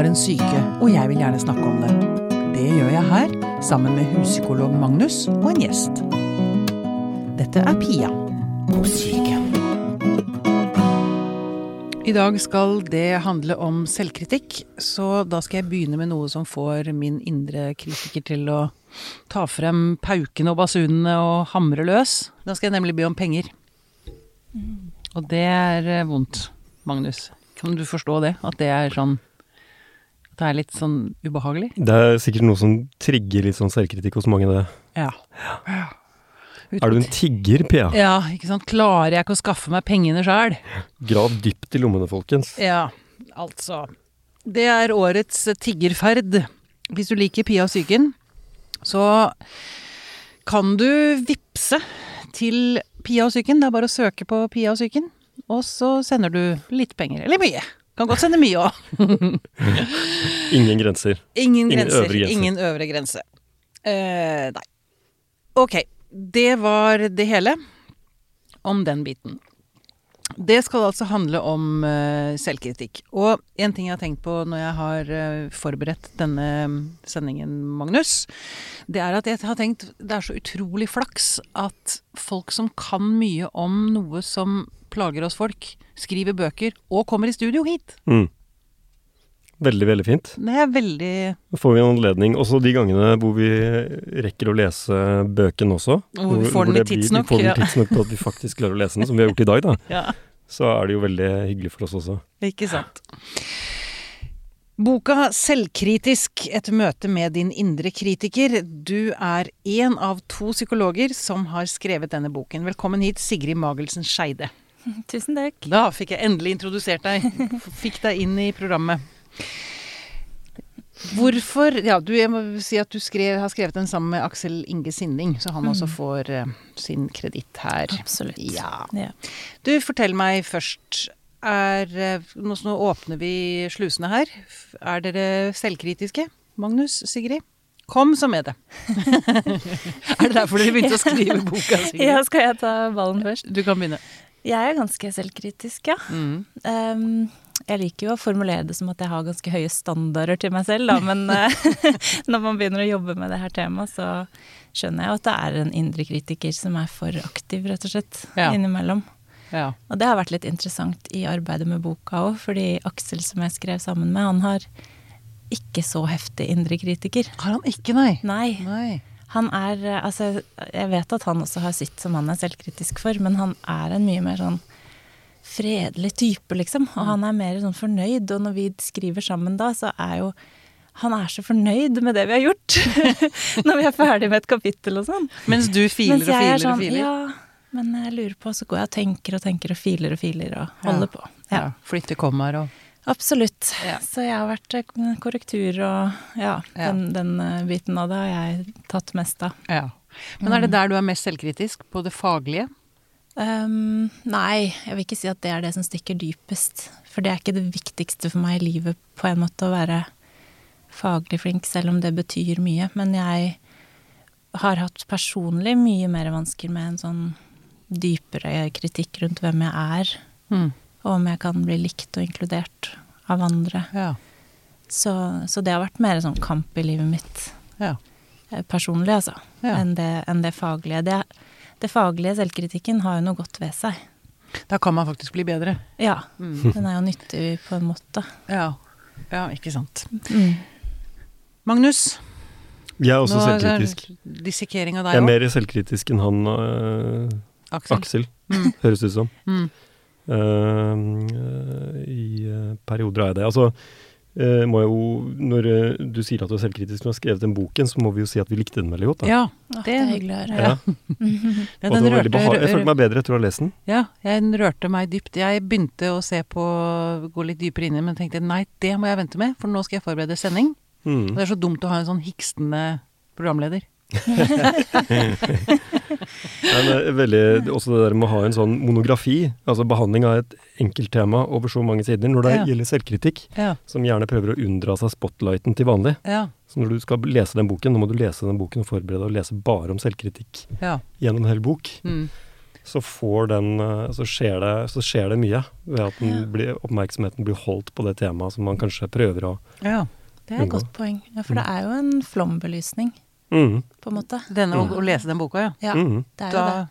Har en syke, og jeg vil gjerne snakke om det. Det gjør jeg her, sammen med huspsykolog Magnus og en gjest. Dette er Pia på syke. I dag skal det handle om selvkritikk, så da skal jeg begynne med noe som får min indre kritiker til å ta frem paukene og basunene og hamre løs. Da skal jeg nemlig be om penger. Og det er eh, vondt, Magnus. Kan du forstå det? At det er sånn det er litt sånn ubehagelig? Det er sikkert noe som trigger litt sånn selvkritikk hos mange, det. Ja. Er du en tigger, Pia? Ja, ikke sant. Klarer jeg ikke å skaffe meg pengene sjøl? Grav dypt i lommene, folkens. Ja, altså. Det er årets tiggerferd. Hvis du liker Pia og psyken, så kan du vippse til Pia og psyken. Det er bare å søke på Pia og psyken, og så sender du litt penger. Eller mye. Kan godt sende mye òg. Ingen grenser. Ingen Ingen øvre grense. Ingen øvre grense. Uh, nei. Ok, det var det hele om den biten. Det skal altså handle om uh, selvkritikk. Og en ting jeg har tenkt på når jeg har uh, forberedt denne sendingen, Magnus, det er at jeg har tenkt det er så utrolig flaks at folk som kan mye om noe som plager oss folk, skriver bøker og kommer i studio hit. Mm. Veldig, veldig fint. Det er veldig Da får vi en anledning, også de gangene hvor vi rekker å lese bøken også. Hvor vi får den i tidsnok, Vi får den i tidsnok til at vi faktisk klarer å lese den, som vi har gjort i dag, da. Ja. Så er det jo veldig hyggelig for oss også. Ikke sant. Boka 'Selvkritisk et møte med din indre kritiker'. Du er én av to psykologer som har skrevet denne boken. Velkommen hit, Sigrid Magelsen Skeide. Tusen takk. Da fikk jeg endelig introdusert deg. Fikk deg inn i programmet. Hvorfor Ja, du, jeg må si at du skrev, har skrevet den sammen med Aksel Inge Sinding, så han også får uh, sin kreditt her. Absolutt. Ja. Ja. Du, fortell meg først. Er, eh, nå, nå åpner vi slusene her. Er dere selvkritiske? Magnus, Sigrid? Kom så med det. er det derfor dere begynte å skrive boka, Sigrid? Ja, skal jeg ta ballen først? Du kan begynne. Jeg er ganske selvkritisk, ja. Mm. Um, jeg liker jo å formulere det som at jeg har ganske høye standarder til meg selv, da, men eh, når man begynner å jobbe med det her temaet, så skjønner jeg jo at det er en indre kritiker som er for aktiv, rett og slett, Ja. innimellom. Ja. Og det har vært litt interessant i arbeidet med boka òg, fordi Aksel som jeg skrev sammen med, han har ikke så heftig indre kritiker. Har han ikke, nei? Nei. Nei. Han er eh, Altså, jeg vet at han også har sitt som han er selvkritisk for, men han er en mye mer sånn fredelig type, liksom. Og han er mer sånn fornøyd, og når vi skriver sammen da, så er jo han er så fornøyd med det vi har gjort. når vi er ferdig med et kapittel og sånn. Mens du filer Mens og er filer sånn, og filer? Ja, men jeg lurer på, så går jeg og tenker og tenker og filer og filer og holder Ja. på. Ja. Ja, Flytter kommaer og Absolutt. Ja. Så jeg har vært eh, korrektur og ja, Ja. Den, den eh, biten av det har jeg tatt mest av. Ja. Men er det der du er mest selvkritisk? På det faglige? Um, nei, jeg vil ikke si at det er det som stikker dypest. For det er ikke det viktigste for meg i livet, på en måte, å være faglig flink, selv om det betyr mye. Men jeg har hatt personlig mye mer vansker med en sånn dypere kritikk rundt hvem jeg er, Mm. Og om jeg kan bli likt og inkludert av andre. Ja. Så, så det har vært mer sånn kamp i livet mitt Ja. eh, personlig, altså, Ja. enn, det, enn det faglige. Det, det faglige selvkritikken har jo noe godt ved seg. Da kan man faktisk bli bedre. Ja, Mm. den er jo nyttig på en måte. Ja. ja, ikke sant. Mm. Magnus, Jeg er også nå er dissekering selvkritisk. deg òg? Jeg er mer selvkritisk enn han øh, Aksel. Aksel, Mm. høres ut som. Mm. Eh, I eh, perioder er jeg det. Altså, eh, må jo, når du sier at du er selvkritisk du har skrevet den boken, så må vi jo si at vi likte den veldig godt. Da. Ja, det, det er hyggelig å høre. Ja. ja, rørte, jeg følte meg bedre etter å ha lest den. ja, den rørte meg dypt. Jeg begynte å se på, gå litt dypere inn i, men tenkte nei, det må jeg vente med, for nå skal jeg forberede sending. Og Mm. det er så dumt å ha en sånn hikstende programleder. Men er veldig, også det der med å ha en sånn monografi, altså behandling av et enkelttema over så mange sider, når det Ja. gjelder selvkritikk, Ja, som gjerne prøver å unndra seg spotlighten til vanlig. ja, Så når du skal lese den boken, nå må du lese den boken og forberede deg og lese bare om selvkritikk gjennom en hel bok. Mm. Så får den eh, Så skjer det, så skjer det mye ved at den blir, oppmerksomheten blir holdt på det temaet som man kanskje prøver å ja. Det er et godt poeng. For det er jo en flombelysning, mm, på en måte. Denne å, Mm. å lese den boka, ja. Ja, mm. det er jo det. Da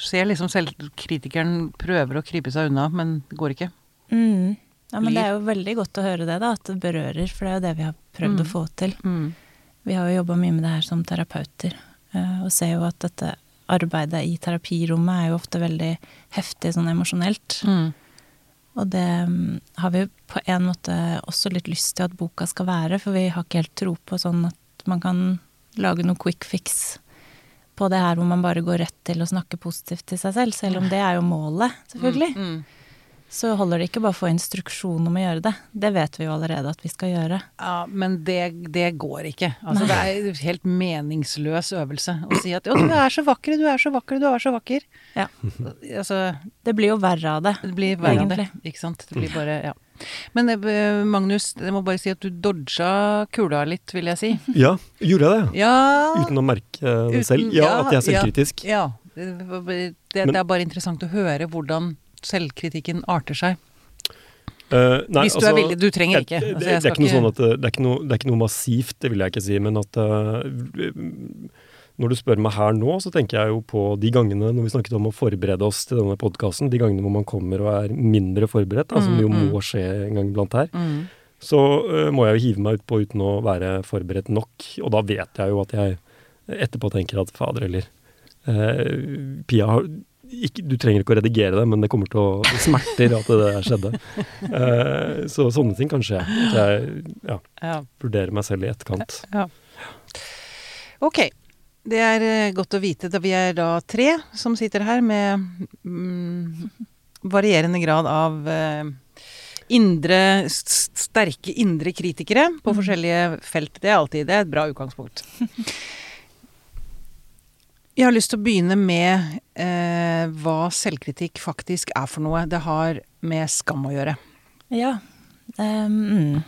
ser liksom selv kritikeren prøver å krype seg unna, men det går ikke. Mm. Ja, men det er jo veldig godt å høre det, da, at det berører, for det er jo det vi har prøvd Mm. å få til. Mm. Vi har jo jobba mye med det her som terapeuter, eh, og ser jo at dette arbeidet i terapirommet er jo ofte veldig heftig sånn emosjonelt. Mm. Og det mm, har vi jo på en måte også litt lyst til at boka skal være, for vi har ikke helt tro på sånn at man kan lage noe quick fix på det her hvor man bare går rett til å snakke positivt til seg selv, selv om det er jo målet, selvfølgelig. Mm. Så holder det ikke bare å få instruksjon om å gjøre det. Det vet vi jo allerede at vi skal gjøre. Ja, men det, det går ikke. Altså, det er en helt meningsløs øvelse å si at 'Å, du er så vakker, du er så vakker, du er så vakker'. Ja. Altså, Det blir jo verre av det. det blir verre av det. Ikke sant. Det blir bare Ja. Men eh, Magnus, jeg må bare si at du dodga kula litt, vil jeg si. Ja, gjorde jeg det? Ja Uten å merke det Uten- selv? Ja, ja, at jeg er selvkritisk? Ja. Det, det, Men- det er bare interessant å høre hvordan selvkritikken arter seg. Uh, nei, Hvis du er altså, villig. Du trenger jeg- ikke. Det, Altså, det, er ikke noe sånn at det, er ikke noe, det er ikke noe massivt, det vil jeg ikke si, men at eh, Når du spør meg her nå, så tenker jeg jo på de gangene når vi snakket om å forberede oss til denne podkasten, de gangene hvor man kommer og er mindre forberedt, da, som jo Mm, mm. må skje en gang iblant her, Mm. så uh, må jeg jo hive meg ut på uten å være forberedt nok. Og da vet jeg jo at jeg etterpå tenker at fader eller uh, Pia har ikke, du trenger ikke å redigere det, men det kommer til å det smerter at det der skjedde. Uh, så sånne ting kan skje. At jeg ja, Ja. vurderer meg selv i etterkant. Ok. Det er eh, godt å vite. Da vi er da tre som sitter her med mm, varierende grad av eh, indre Sterke indre kritikere på forskjellige felt. Det er alltid det er et bra utgangspunkt. Jeg har lyst til å begynne med eh, hva selvkritikk faktisk er for noe. Det har med skam å gjøre. Ja. Um,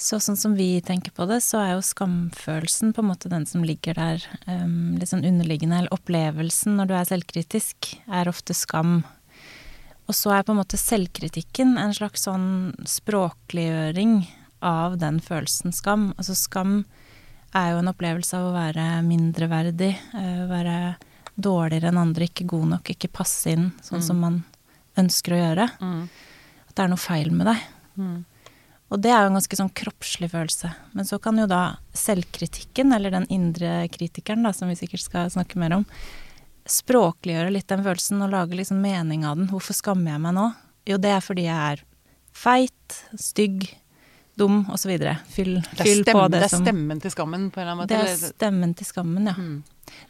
så sånn som vi tenker på det, så er jo skamfølelsen på en måte den som ligger der um, litt sånn underliggende, eller opplevelsen når du er selvkritisk, er ofte skam. Og så er på en måte selvkritikken en slags sånn språkliggjøring av den følelsen skam. Altså skam er jo en opplevelse av å være mindreverdig, uh, være dårligere enn andre, ikke god nok, ikke passe inn sånn som man ønsker å gjøre. At det er noe feil med deg. Og det er jo en ganske sånn kroppslig følelse. Men så kan jo da selvkritikken, eller den indre kritikeren, da, som vi sikkert skal snakke mer om, språkliggjøre litt den følelsen og lage liksom mening av den. Hvorfor skammer jeg meg nå? Jo, det er fordi jeg er feit, stygg, dum osv. Fyll, fyll på det, det, det er stemmen til skammen på en eller annen måte. Det er stemmen til skammen, ja. Mm.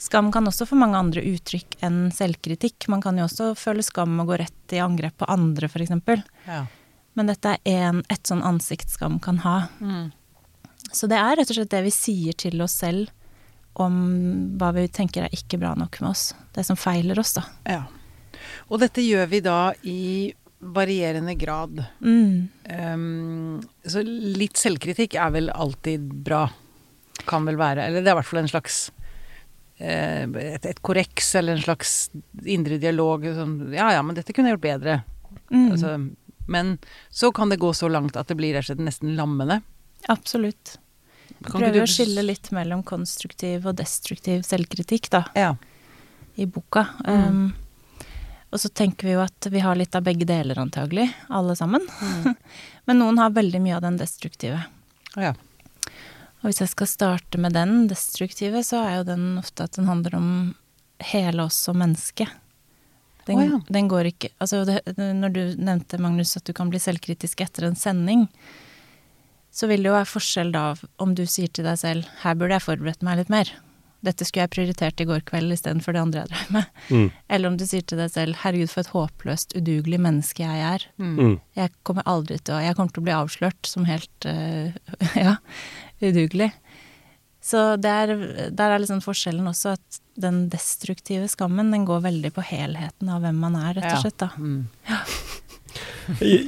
Skam kan også få mange andre uttrykk enn selvkritikk. Man kan jo også føle skam og gå rett i angrep på andre, f.eks. Ja. Men dette er en, et sånn ansikt skam kan ha. Mm. Så det er rett og slett det vi sier til oss selv om hva vi tenker er ikke bra nok med oss. Det som feiler oss, da. Ja. Og dette gjør vi da i varierende grad. Mm. Um, så litt selvkritikk er vel alltid bra. Kan vel være. Eller det er i hvert fall en slags eh, et, et korreks eller en slags indre dialog. Sånn, ja ja, men dette kunne jeg gjort bedre. Mm. Altså, men så kan det gå så langt at det blir rett og slett nesten lammende. Absolutt. Kan Prøver du- å skille litt mellom konstruktiv og destruktiv selvkritikk, da. Ja. i boka. Mm. Um, og så tenker vi jo at vi har litt av begge deler antagelig, alle sammen. Mm. Men noen har veldig mye av den destruktive. ja. Og hvis jeg skal starte med den destruktive, så er jo den ofte at den handler om hele oss som menneske. Den, oh, ja. den går ikke Altså det, når du nevnte, Magnus, at du kan bli selvkritisk etter en sending, så vil det jo være forskjell da om du sier til deg selv 'her burde jeg forberedt meg litt mer'. Dette skulle jeg prioritert i går kveld istedenfor det andre jeg drev med. Mm. Eller om du sier til deg selv 'herregud, for et håpløst, udugelig menneske jeg er'. Mm. Jeg kommer aldri til å Jeg kommer til å bli avslørt som helt uh, ja, udugelig. Så der, er, der er liksom forskjellen også at den destruktive skammen, den går veldig på helheten av hvem man er, rett og slett, da. Mm.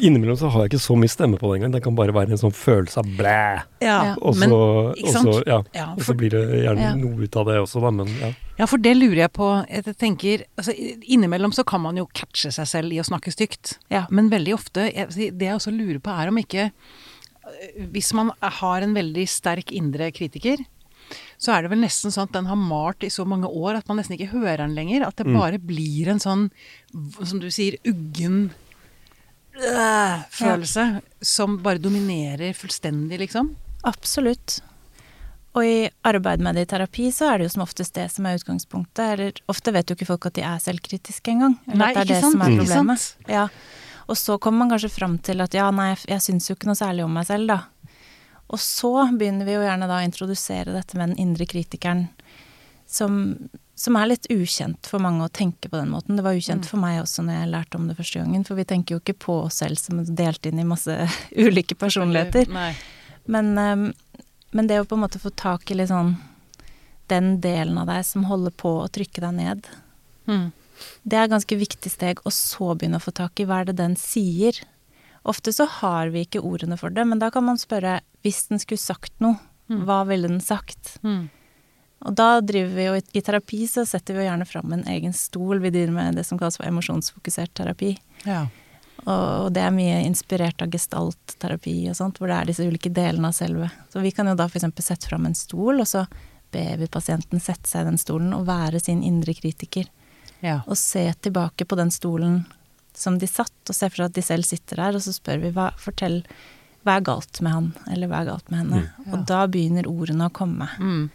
Innimellom så har jeg ikke så mye stemme på det engang. Det kan bare være en sånn følelse av blæ. Ja. Og så, men- og så, ja. Ja, og så blir det gjerne Ja. noe ut av det også, da. Men ja. ja, for det lurer jeg på. Jeg tenker, altså, innimellom så kan man jo catche seg selv i å snakke stygt. Ja. Men veldig ofte jeg, Det jeg også lurer på, er om ikke øh, Hvis man har en veldig sterk indre kritiker, så er det vel nesten sånn at den har malt i så mange år at man nesten ikke hører den lenger. At det bare blir en sånn, som du sier, uggen øh, følelse som bare dominerer fullstendig, liksom. Absolutt. Og i arbeid med det i terapi, så er det jo som oftest det som er utgangspunktet. Eller ofte vet jo ikke folk at de er selvkritiske engang. Eller at det er det som er problemet. sant? Ja. Og så kommer man kanskje fram til at ja, nei, jeg syns jo ikke noe særlig om meg selv, da. Og så begynner vi jo gjerne da å introdusere dette med den indre kritikeren, som, som er litt ukjent for mange å tenke på den måten. Det var ukjent for meg også når jeg lærte om det første gangen, for vi tenker jo ikke på oss selv som delt inn i masse ulike personligheter. Men, ehm, men det å på en måte få tak i litt sånn den delen av deg som holder på å trykke deg ned, Mm. det er et ganske viktig steg, og så begynne å få tak i hva er det den sier. Ofte så har vi ikke ordene for det, men da kan man spørre hvis den skulle sagt noe, hva ville den sagt? Mm. Og da driver vi jo i, terapi så setter vi jo gjerne fram en egen stol. Vi driver med det som kalles for emosjonsfokusert terapi. Ja. Og det er mye inspirert av gestaltterapi og sånt, hvor det er disse ulike delene av selve. Så vi kan jo da f.eks. sette fram en stol, og så ber vi pasienten sette seg i den stolen og være sin indre kritiker. ja. Og se tilbake på den stolen som de satt, og ser for seg at de selv sitter der, og så spør vi hva, fortell, hva er galt med han, eller hva er galt med henne? Ja. Og da begynner ordene å komme. Mm.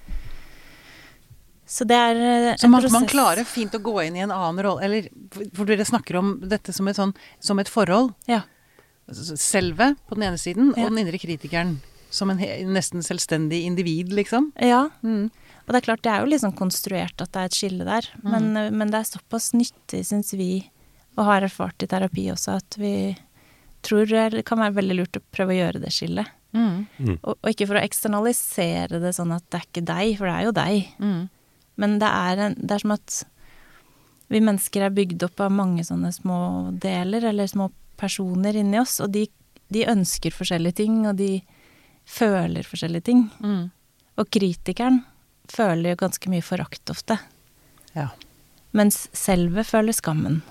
Så det er eh, Så en man, prosess. man klarer fint å gå inn i en annen rolle, eller for dere snakker om dette som et, sånn, som et forhold. Ja. Selve på den ene siden, Ja. og den indre kritikeren som en he nesten selvstendig individ, liksom. Ja. Mm. Og det er klart, det er jo liksom konstruert at det er et skille der, men, men det er såpass nyttig, syns vi, og har erfart i terapi også, at vi tror det kan være veldig lurt å prøve å gjøre det skillet. Mm. Og, og ikke for å eksternalisere det sånn at det er ikke deg, for det er jo deg. Mm. Men det er, en, det er som at vi mennesker er bygd opp av mange sånne små deler, eller små personer inni oss, og de, de ønsker forskjellige ting, og de føler forskjellige ting. Mm. Og kritikeren føler jo ganske mye forakt ofte, Ja. mens selve føler skammen.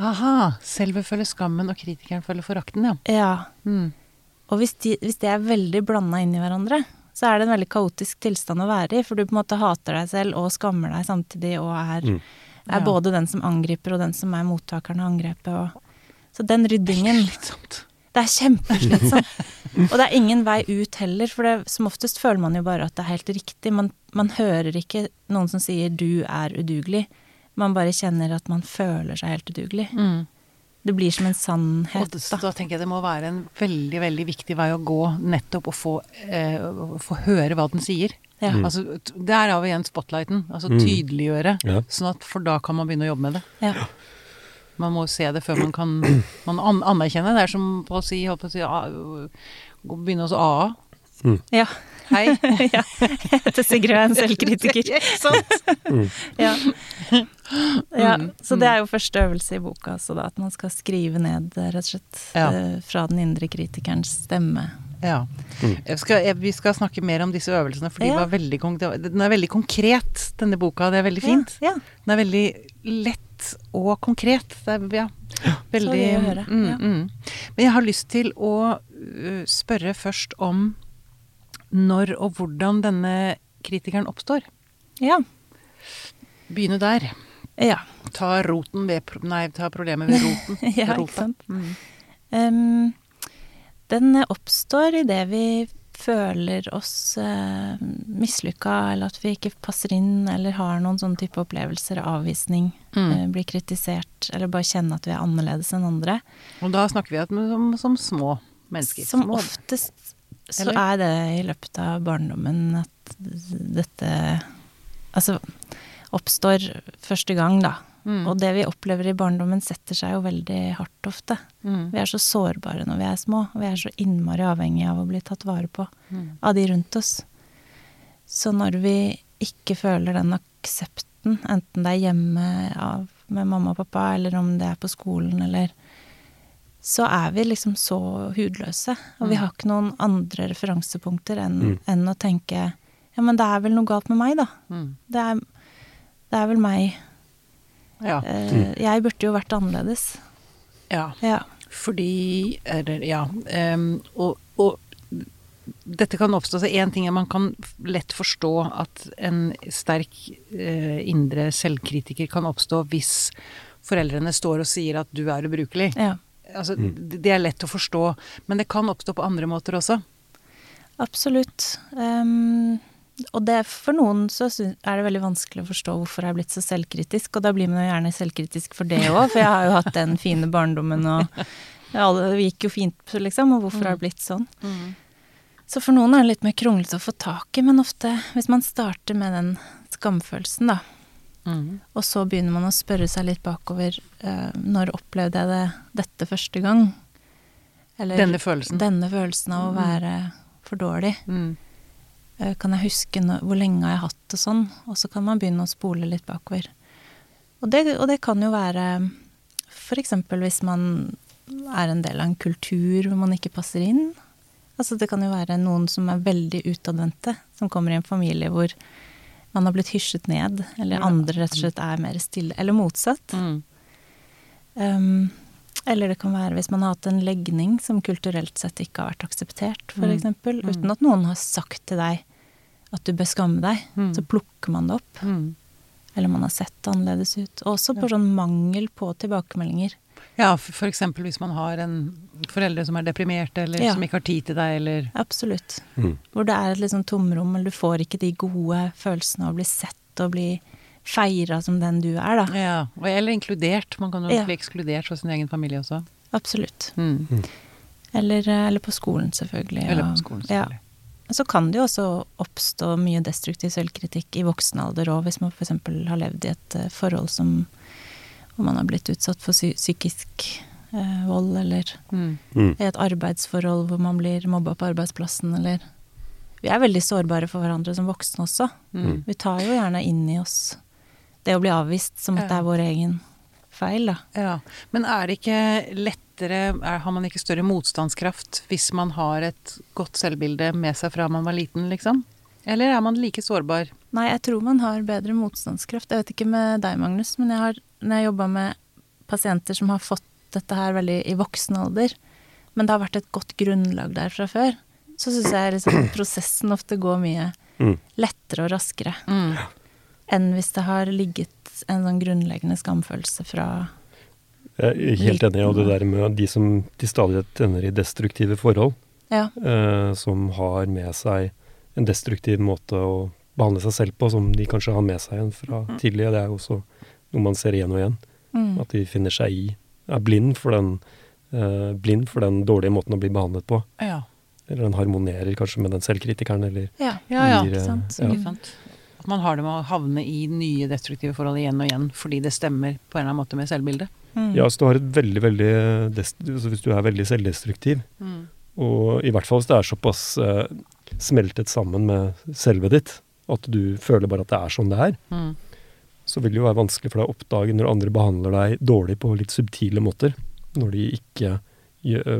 Aha. Selve føler skammen, og kritikeren føler forakten, ja. Ja, Mm. og hvis de, hvis de er veldig blanda inn i hverandre, så er det en veldig kaotisk tilstand å være i, for du på en måte hater deg selv og skammer deg samtidig, og er, Mm. er Ja. både den som angriper og den som er mottakeren av angrepet. Og, så den ryddingen Slitsomt. Det er kjempeslitsomt. og det er ingen vei ut heller, for det, som oftest føler man jo bare at det er helt riktig. Man, man hører ikke noen som sier 'du er udugelig'. Man bare kjenner at man føler seg helt udugelig. Mm. Det blir som en sannhet, det, da. da tenker jeg det må være en veldig, veldig viktig vei å gå, nettopp å få, eh, få høre hva den sier. Ja. Altså, t- der har vi igjen spotlighten. Altså Mm. tydeliggjøre. Ja. Sånn at, for da kan man begynne å jobbe med det. Ja. Man må se det før man kan man an anerkjenne. Det er som på å si, holdt på å si a, begynne hos AA. ja. Hei. ja. Jeg heter Sigrid er en selvkritiker. Ikke sant? Ja. Ja. Mm. Så det er jo første øvelse i boka, så da, at man skal skrive ned, rett og slett, Ja. eh, fra den indre kritikerens stemme. Ja. Jeg skal, jeg, vi skal snakke mer om disse øvelsene, for de Ja. var veldig, kon- det var- den er veldig konkret, denne boka. Det er veldig fint. Ja. Den er veldig lett og konkret. Det er, ja, veldig gøy å høre. Mm, Ja. mm. Men jeg har lyst til å uh, spørre først om når og hvordan denne kritikeren oppstår. ja. Begynne der. Ja. Ta roten ved Nei, ta problemet ved roten. Ja, ikke sant. Mm. Um, den oppstår idet vi føler oss uh, mislykka, eller at vi ikke passer inn, eller har noen sånne type opplevelser av avvisning, Mm. Uh, blir kritisert, eller bare kjenne at vi er annerledes enn andre. Og da snakker vi om, om, som små mennesker. Som små. oftest så Eller? er det i løpet av barndommen at dette Altså oppstår første gang, da. Mm. Og det vi opplever i barndommen, setter seg jo veldig hardt ofte. Mm. Vi er så sårbare når vi er små, og vi er så innmari avhengige av å bli tatt vare på Mm. av de rundt oss. Så når vi ikke føler den aksepten, enten det er hjemme av, med mamma og pappa, eller om det er på skolen, eller Så er vi liksom så hudløse. Og vi Mm. har ikke noen andre referansepunkter enn Mm. enn å tenke Ja, men det er vel noe galt med meg, da. Mm. Det er, det er vel meg. Ja. Uh, Jeg burde jo vært annerledes. ja. Ja. Fordi Eller, ja. Um, og, og dette kan oppstå så én ting er man kan lett forstå at en sterk uh, indre selvkritiker kan oppstå hvis foreldrene står og sier at du er ubrukelig. ja. Altså, det det er lett å forstå, men det kan oppstå på andre måter også. Absolutt. Ehm, og det, for noen så er det veldig vanskelig å forstå hvorfor jeg er blitt så selvkritisk, og da blir man jo gjerne selvkritisk for det òg, for jeg har jo hatt den fine barndommen og ja, det gikk jo fint, liksom, og hvorfor har det blitt sånn? Så for noen er det litt mer kronglete å få tak i, men ofte hvis man starter med den skamfølelsen, da, Mm. og så begynner man å spørre seg litt bakover uh, når opplevde jeg det, dette første gang? Eller Denne følelsen. denne følelsen av å være for dårlig. Mm. Eh, Kan jeg huske no hvor lenge har jeg hatt det sånn? Og så kan man begynne å spole litt bakover. Og det, og det kan jo være f.eks. hvis man er en del av en kultur hvor man ikke passer inn. Altså det kan jo være noen som er veldig utadvendte, som kommer i en familie hvor man har blitt hysjet ned, eller andre rett og slett er mer stille, eller motsatt. Mm. Um, eller det kan være hvis man har hatt en legning som kulturelt sett ikke har vært akseptert, for Mm. Mm. uten at noen har sagt til deg at du bør skamme deg, Mm. så plukker man det opp. Mm. Eller man har sett det annerledes ut. Også på sånn mangel på tilbakemeldinger. Ja, eksempel hvis man har en foreldre som er deprimert, eller Ja. som ikke har tid til deg, eller Absolutt. Mm. Hvor det er et litt sånn tomrom, eller du får ikke de gode følelsene av å bli sett og bli feira som den du er, da. Ja, eller inkludert. Man kan jo Ja. bli ekskludert fra sin egen familie også. Absolutt. Mm. Eller, eh, eller på skolen, selvfølgelig. Eller på skolen, skolen, Ja. Så kan det jo også oppstå mye destruktiv selvkritikk i voksen alder òg, hvis man f.eks. har levd i et eh, forhold som hvor man har blitt utsatt for psykisk eh, vold, eller Mm. Mm. i et arbeidsforhold hvor man blir mobba på arbeidsplassen, eller Vi er veldig sårbare for hverandre som voksne også. Mm. Vi tar jo gjerne inn i oss det å bli avvist som at det er vår egen feil, da. Ja. Men er det ikke lettere er, Har man ikke større motstandskraft hvis man har et godt selvbilde med seg fra man var liten, liksom? Eller er man like sårbar? Nei, jeg tror man har bedre motstandskraft. Jeg vet ikke med deg, Magnus, men jeg har, når jeg jobba med pasienter som har fått dette her veldig i voksen alder, men det har vært et godt grunnlag der fra før, så syns jeg liksom prosessen ofte går mye Mm. lettere og raskere Mm. enn hvis det har ligget en sånn grunnleggende skamfølelse fra Jeg er helt enig og det der med de som til stadighet ender i destruktive forhold, Ja. eh, som har med seg en destruktiv måte å behandle seg selv på, som de kanskje har med seg igjen fra tidligere. Det er jo også noe man ser igjen og igjen. Mm. At de finner seg i Er blind for den, eh, blind for den dårlige måten å bli behandlet på. Ja. Eller den harmonerer kanskje med den selvkritikeren, eller Ja. Ja, ja. gir, eh, sant. ja. Man har det med å havne i nye destruktive forhold igjen og igjen fordi det stemmer på en eller annen måte med selvbildet. Mm. Ja, så du har et veldig, veldig altså Hvis du er veldig selvdestruktiv, og i hvert fall hvis det er såpass eh, smeltet sammen med selvet ditt, at du føler bare at det er sånn det er, Mm. så vil det jo være vanskelig for deg å oppdage når andre behandler deg dårlig på litt subtile måter. Når de ikke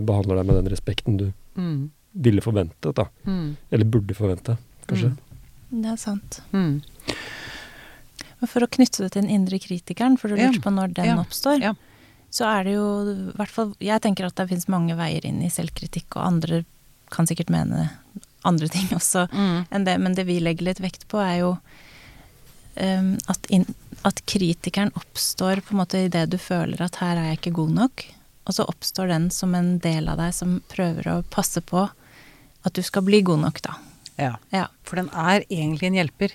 behandler deg med den respekten du Mm. ville forventet, da. Mm. Eller burde forvente, kanskje. Det er sant. Mm. Men for å knytte det til den indre kritikeren, for du Ja. på når den Ja. oppstår, Ja. så er det jo hvert fall Jeg tenker at det finnes mange veier inn i selvkritikk, og andre kan sikkert mene andre ting også Mm. enn det, men det vi legger litt vekt på, er jo um, at, in, at kritikeren oppstår på en måte idet du føler at her er jeg ikke god nok, og så oppstår den som en del av deg som prøver å passe på at du skal bli god nok, da. Ja. Ja. For den er egentlig en hjelper.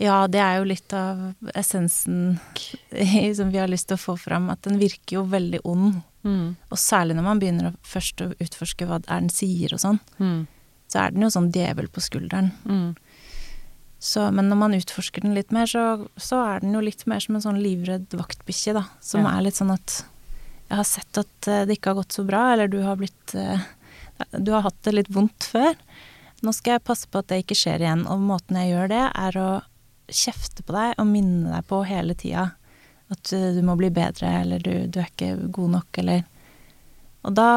Ja, det er jo litt av essensen som vi har lyst til å få fram, at den virker jo veldig ond. Mm. Og særlig når man begynner å først å utforske hva det er den sier og sånn. Mm. så er den jo sånn djevel på skulderen. Mm. Så, men når man utforsker den litt mer, så, så er den jo litt mer som en sånn livredd vaktbikkje, da. Som Ja. er litt sånn at jeg har sett at eh, det ikke har gått så bra, eller du har blitt eh, Du har hatt det litt vondt før. Nå skal jeg passe på at det ikke skjer igjen. Og måten jeg gjør det, er å kjefte på deg og minne deg på hele tida at eh, du må bli bedre, eller du, du er ikke god nok, eller Og da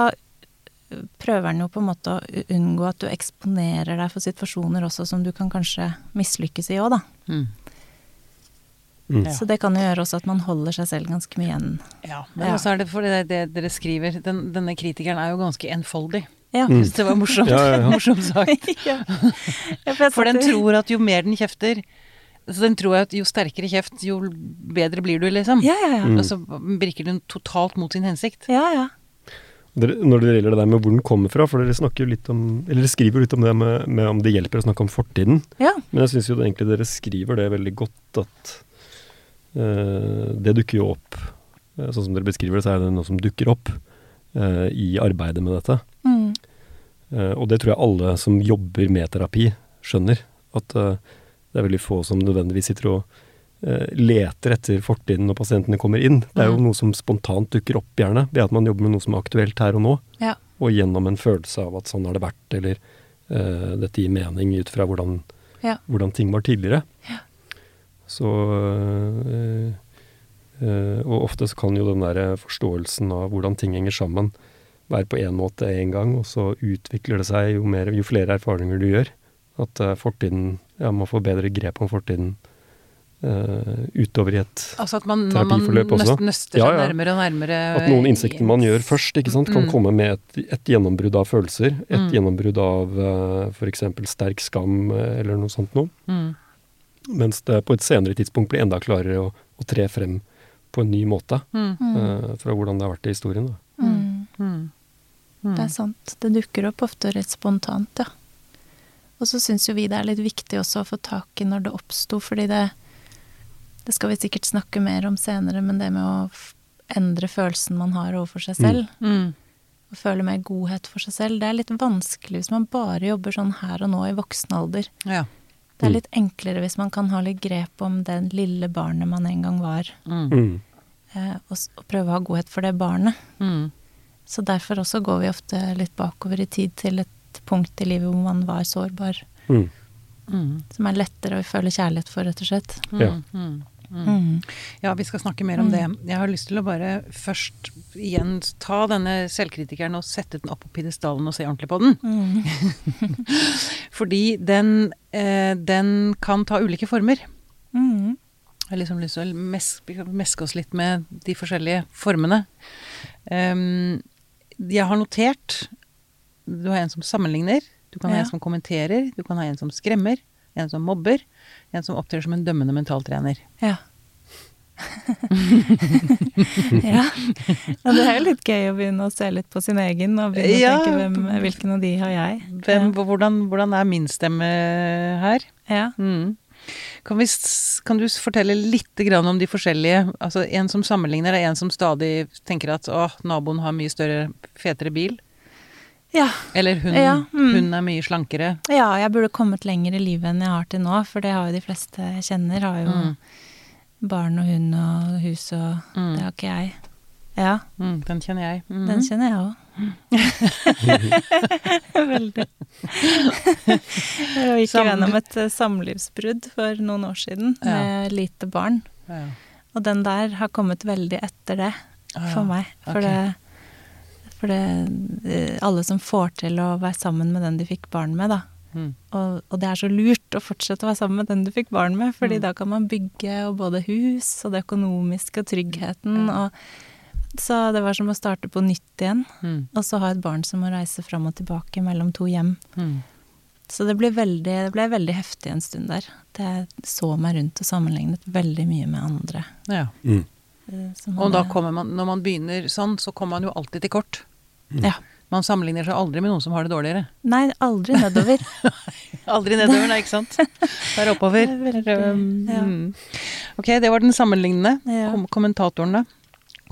prøver han jo på en måte å unngå at du eksponerer deg for situasjoner også som du kan kanskje mislykkes i òg, da. Mm. Mm. Så det kan jo gjøre også at man holder seg selv ganske mye igjen. Ja, men Ja. også er det fordi det, det dere skriver den, Denne kritikeren er jo ganske enfoldig. Ja. Mm. Det var morsomt. Ja, ja, ja. morsom sagt. ja. Ja, for For den tror at jo mer den kjefter Så den tror at jo sterkere kjeft, jo bedre blir du, liksom. Ja, ja, ja. Mm. Og så virker den totalt mot sin hensikt. ja, ja. Dere, når det gjelder det der med hvor den kommer fra, for dere snakker jo litt om Eller dere skriver jo litt om det med, med om det hjelper å snakke om fortiden. ja. Men jeg syns jo det egentlig dere skriver det veldig godt at uh, det dukker jo opp eh, Sånn som dere beskriver det, så er det noe som dukker opp uh, i arbeidet med dette. Eh, og det tror jeg alle som jobber med terapi, skjønner. At eh, det er veldig få som nødvendigvis sitter og eh, leter etter fortiden når pasientene kommer inn. Det er jo Mm. noe som spontant dukker opp, gjerne, ved at man jobber med noe som er aktuelt her og nå. Ja. Og gjennom en følelse av at sånn har det vært, eller uh, dette gir mening ut fra hvordan, Ja. hvordan ting var tidligere. Så uh, uh, Og ofte så kan jo den der forståelsen av hvordan ting henger sammen, være på én måte en gang, og så utvikler det seg jo, mer, jo flere erfaringer du gjør. At øh, fortiden Ja, man får bedre grep om fortiden uh, utover i et Altså at man, terapiforløp man også. Man nøster seg ja. nærmere og nærmere At noen innsikter man gjør først, ikke sant, kan Mm. komme med et, et gjennombrudd av følelser. Et Mm. gjennombrudd av uh, f.eks. sterk skam eller noe sånt noe. mm. Mens det på et senere tidspunkt blir enda klarere å, å tre frem på en ny måte. Mm. Mm. eh, fra hvordan det har vært i historien. Da. Mm. Mm. Mm. Det er sant. Det dukker opp ofte rett spontant, ja. Og så syns jo vi det er litt viktig også å få tak i når det oppsto, fordi det Det skal vi sikkert snakke mer om senere, men det med å endre følelsen man har overfor seg selv, Mm. og føle mer godhet for seg selv, det er litt vanskelig hvis man bare jobber sånn her og nå i voksen alder. Ja. Det er Mm. litt enklere hvis man kan ha litt grep om det lille barnet man en gang var, Mm. Mm. eh, og, og prøve å ha godhet for det barnet. Mm. Så derfor også går vi ofte litt bakover i tid til et punkt i livet hvor man var sårbar. Mm. Mm. Som er lettere å føle kjærlighet for, rett og slett. Ja. Mm. Mm. Mm. Ja, vi skal snakke mer om det. Jeg har lyst til å bare først igjen ta denne selvkritikeren og sette den opp på pidestallen og se ordentlig på den. Mm. Fordi den, eh, den kan ta ulike former. Mm. Jeg har liksom lyst til å mes meske oss litt med de forskjellige formene. Ehm, jeg har notert Du har en som sammenligner, du kan ha Ja. en som kommenterer, du kan ha en som skremmer, en som mobber, en som opptrer som en dømmende mentaltrener. Ja. ja. Og Det er jo litt gøy å begynne å se litt på sin egen og begynne Ja. å tenke hvem, hvilken av de har jeg. Hvem, hvordan, hvordan er min stemme her? Ja. Mm. Kan, vi, kan du fortelle litt grann om de forskjellige Altså en som sammenligner, er en som stadig tenker at å, naboen har mye større, fetere bil. Ja. Eller hun, Ja, mm. hun er mye slankere. ja, jeg burde kommet lenger i livet enn jeg har til nå, for det har jo de fleste jeg kjenner. Har jo Mm. barn og hund og hus og Mm. Det har ikke jeg. Ja, Mm, den kjenner jeg. -hmm. den kjenner jeg òg. Veldig. Jeg gikk gjennom et eh, samlivsbrudd for noen år siden Ja. med lite barn. ja. Og den der har kommet veldig etter det for meg. For, okay. det, for det eh, Alle som får til å være sammen med den de fikk barn med, da. Mm. Og, og det er så lurt å fortsette å være sammen med den du fikk barn med, fordi Mm. da kan man bygge og både hus og det økonomiske og tryggheten og Så det var som å starte på nytt igjen. Mm. Og så ha et barn som må reise fram og tilbake mellom to hjem. Mm. Så det ble veldig, det ble veldig heftig en stund der. Jeg så meg rundt og sammenlignet veldig mye med andre. Ja. Mm. eh, Og da kommer man, når man begynner sånn, så kommer man jo alltid til kort. Ja. Man sammenligner seg aldri med noen som har det dårligere. Nei, aldri nedover. Aldri nedover, nei, ikke sant? Bare oppover. Det veldig- Um, ja. mm. Ok, det var den sammenlignende. Ja. Kom kommentatoren, da?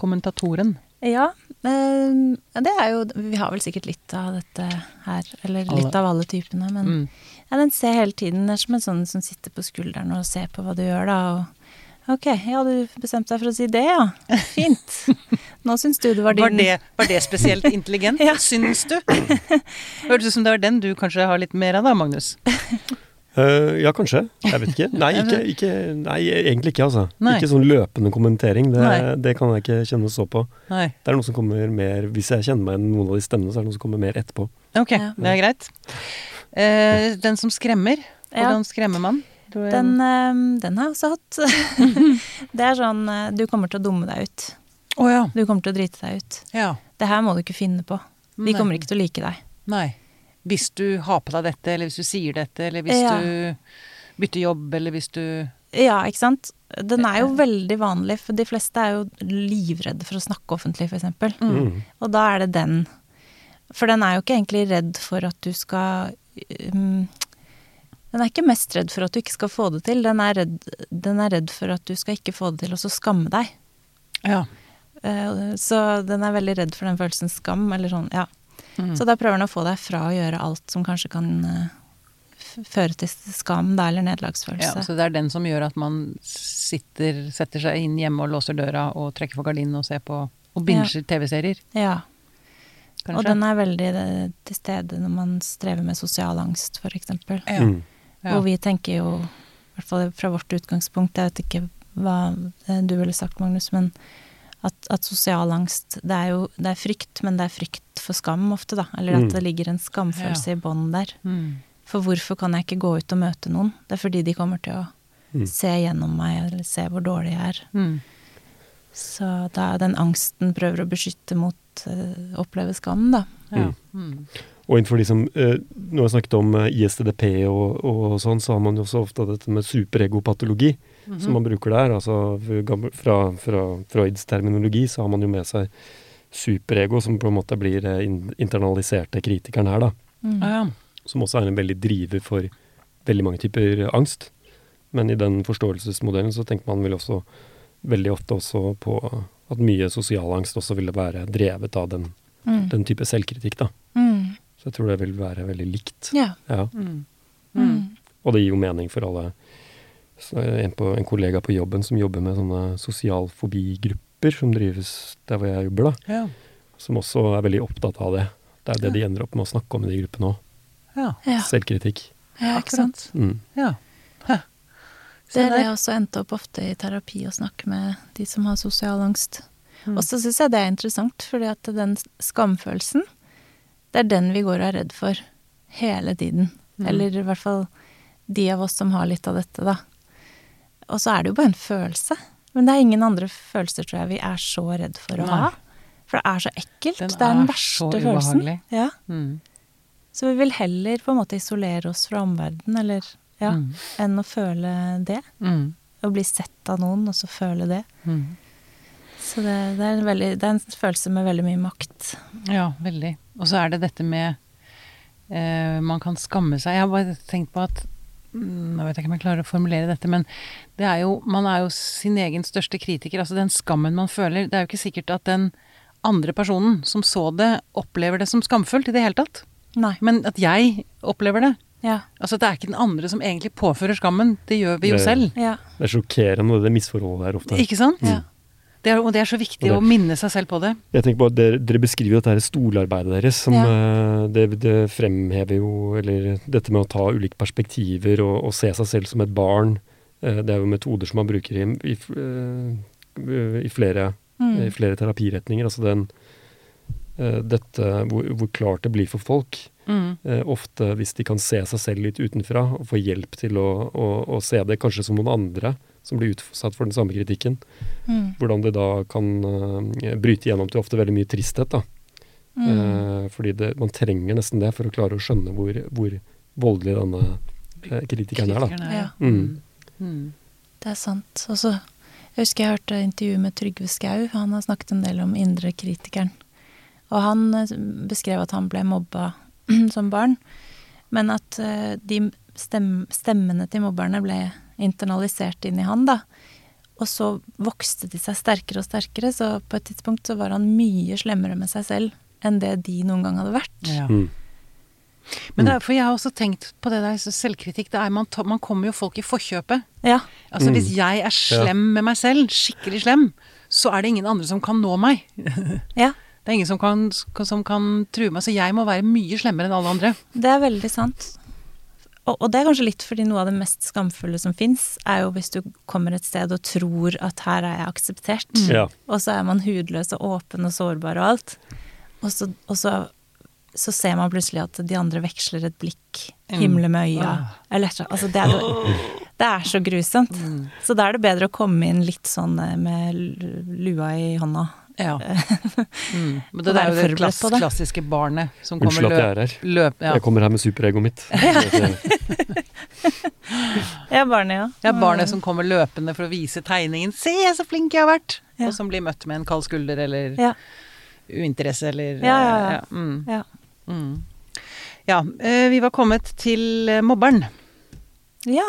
Kommentatoren. Ja. eh, det er jo Vi har vel sikkert litt av dette her. Eller Alle. litt av alle typene. Men Mm. ja, den ser hele tiden. Det er som en sånn som sitter på skulderen og ser på hva du gjør, da. Og ok, ja, du bestemte deg for å si det, ja. Fint. Nå syns du det var din Var det, var det spesielt intelligent, Ja. syns du? Hørtes ut som det var den du kanskje har litt mer av da, Magnus. Eh, ja, kanskje. Jeg vet ikke. Nei, ikke, ikke, nei egentlig ikke, altså. Nei. Ikke sånn løpende kommentering. Det, det kan jeg ikke kjenne så på. Nei. Det er noe som kommer mer Hvis jeg kjenner meg igjen noen av de stemmene, så er det noe som kommer mer etterpå. Ok, Ja. det er greit. Uh, den som skremmer. Ja. Hvordan skremmer man? Den, uh, den har jeg også hatt. det er sånn Du kommer til å dumme deg ut. Oh, ja. Du kommer til å drite deg ut. ja. Det her må du ikke finne på. De kommer ikke til å like deg. Nei. Hvis du har på deg dette, eller hvis du sier dette, eller hvis Ja. du bytter jobb, eller hvis du Ja, ikke sant. Den er jo veldig vanlig, for de fleste er jo livredde for å snakke offentlig, f.eks. Mm. Og da er det den. For den er jo ikke egentlig redd for at du skal um, Den er ikke mest redd for at du ikke skal få det til. Den er redd, den er redd for at du skal ikke få det til, og så skamme deg. Ja. Eh, Så den er veldig redd for den følelsen skam, eller sånn, ja. Mm. Så da prøver han å få deg fra å gjøre alt som kanskje kan eh, føre til skam, da, eller ja. Så det er den som gjør at man sitter, setter seg inn hjemme og låser døra og trekker for gardinen og ser på og binger TV-serier, Ja. kanskje? Og den er veldig eh, til stede når man strever med sosial angst, f.eks. ja. Mm. Ja. Og vi tenker jo, i hvert fall fra vårt utgangspunkt, jeg vet ikke hva eh, du ville sagt, Magnus, men at, at sosial angst, det er jo det er frykt, men det er frykt for skam ofte, da. Eller at Mm. det ligger en skamfølelse i bånd der. Mm. For hvorfor kan jeg ikke gå ut og møte noen? Det er fordi de kommer til å Mm. se gjennom meg, eller se hvor dårlig jeg er. Mm. Så da er den angsten prøver å beskytte mot å å oppleve skam, da. Ja. Mm. Mm. Og innenfor de som eh, Nå har jeg snakket om eh, ISTDP og, og sånn, så har man jo også ofte dette med superegopatologi, Mhm. som man bruker der. Altså fra fra, fra Freuds terminologi så har man jo med seg superego, som på en måte blir den internaliserte kritikeren her, da. Mm. Ja, ja. Som også er en veldig driver for veldig mange typer angst. Men i den forståelsesmodellen så tenker man vel også veldig ofte også på at mye sosial angst også ville være drevet av den, Mm. den type selvkritikk, da. Mm. Så jeg tror det vil være veldig likt. Ja. Ja. Mm. Mm. Og det gir jo mening for alle. En, på, en kollega på jobben som jobber med sånne sosialfobigrupper, som drives der hvor jeg jobber, da. Ja. Som også er veldig opptatt av det. Det er det de ender opp med å snakke om i de gruppene òg. Ja. Ja. Selvkritikk. ja, ikke sant. Mm. ja. Hæ. Det er det jeg også endte opp ofte i terapi å snakke med de som har sosial angst. Mm. Og så syns jeg det er interessant, fordi at den skamfølelsen, det er den vi går og er redd for hele tiden. Mm. Eller i hvert fall de av oss som har litt av dette, da. Og så er det jo bare en følelse. Men det er ingen andre følelser, tror jeg, vi er så redd for å Nei. ha. For det er så ekkelt. Den det er den er verste så følelsen. Ja. Mm. Så vi vil heller på en måte isolere oss fra omverdenen, eller ja, Mm. enn å føle det. Mm. Å bli sett av noen, og så føle det. Mm. Så det, det, er en veldig, det er en følelse med veldig mye makt. Ja, veldig. Og så er det dette med eh, Man kan skamme seg. Jeg har bare tenkt på at Nå vet jeg ikke om jeg klarer å formulere dette, men det er jo, man er jo sin egen største kritiker. Altså den skammen man føler. Det er jo ikke sikkert at den andre personen som så det, opplever det som skamfullt i det hele tatt. Nei. Men at jeg opplever det. Ja. Altså det er ikke den andre som egentlig påfører skammen. Det gjør vi jo Det- selv. Ja. Det er sjokkerende, det misforholdet her ofte. Ikke sant? Ja. Det er, og det er så viktig det- å minne seg selv på det. Jeg tenker på at dere, dere beskriver dette her stolarbeidet deres, som Ja. eh, det, det fremhever jo Eller dette med å ta ulike perspektiver og, og se seg selv som et barn. Eh, det er jo metoder som man bruker i, i, eh, i, flere, Mm. i flere terapiretninger. Altså den Dette hvor, hvor klart det blir for folk. Mm. Eh, ofte hvis de kan se seg selv litt utenfra og få hjelp til å, å, å se det kanskje som noen andre som blir utsatt for den samme kritikken. Mm. Hvordan det da kan eh, bryte gjennom til ofte veldig mye tristhet. da. Mm. Eh, fordi det, man trenger nesten det for å klare å skjønne hvor, hvor voldelig denne eh, kritikeren er. da. Er, Ja. Mm. Mm. Det er sant. Også, Jeg husker jeg hørte intervju med Trygve Skau. Han har snakket en del om indre kritikeren. Og han beskrev at han ble mobba som barn, men at de stem, stemmene til mobberne ble internalisert inn i han, da. Og så vokste de seg sterkere og sterkere, så på et tidspunkt så var han mye slemmere med seg selv enn det de noen gang hadde vært. Ja. Mm. Men det er, for jeg har også tenkt på det der selvkritikk. Det er, man, ta- man kommer jo folk i forkjøpet. Ja. Altså Mm. Hvis jeg er slem med meg selv, skikkelig slem, så er det ingen andre som kan nå meg. ja. Det er ingen som kan, som kan true meg, så jeg må være mye slemmere enn alle andre. Det er veldig sant. Og, og det er kanskje litt fordi noe av det mest skamfulle som fins, er jo hvis du kommer et sted og tror at her er jeg akseptert, Ja. og så er man hudløs og åpen og sårbar og alt. Og så, og så, så ser man plutselig at de andre veksler et blikk, himler med øya, eller et. Altså det er, det er så grusomt. Så da er det bedre å komme inn litt sånn eh, med lua i hånda. Ja. Mm. Men det, det er jo det klass, klassiske barnet som Unnskyld kommer at jeg er her. løp, løp ja. Jeg kommer her med superegoet mitt. jeg er barnet, ja. Jeg er barnet som kommer løpende for å vise tegningen 'Se, så flink jeg har vært!' Ja. Og som blir møtt med en kald skulder eller Ja. uinteresse eller Ja, ja, ja. ja. Mm. Ja. Mm. Ja, eh, vi var kommet til mobberen. Ja.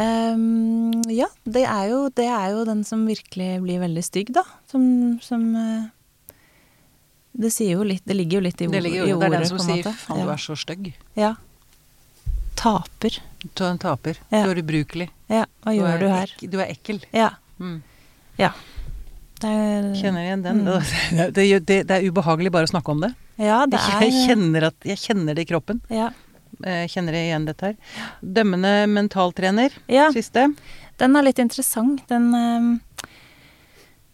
Ehm, ja, det er, jo, det er jo den som virkelig blir veldig stygg, da. Som, som eh, Det sier jo litt Det ligger jo litt i, ord, Det, ligger i jo, det er den som sier. 'faen, du er så stygg'. ja. Taper. Du er en taper. Ja. Du er ubrukelig. Ja, hva gjør du her? ek- Du er ekkel. Ja. Mm. ja. Det er, Kjenner igjen den. Mm. Det, det, det er ubehagelig bare å snakke om det. Ja, det er Jeg kjenner, at, jeg kjenner det i kroppen. Ja. Jeg kjenner igjen dette her. Dømmende mentaltrener, ja. siste. Den er litt interessant. Den ehm,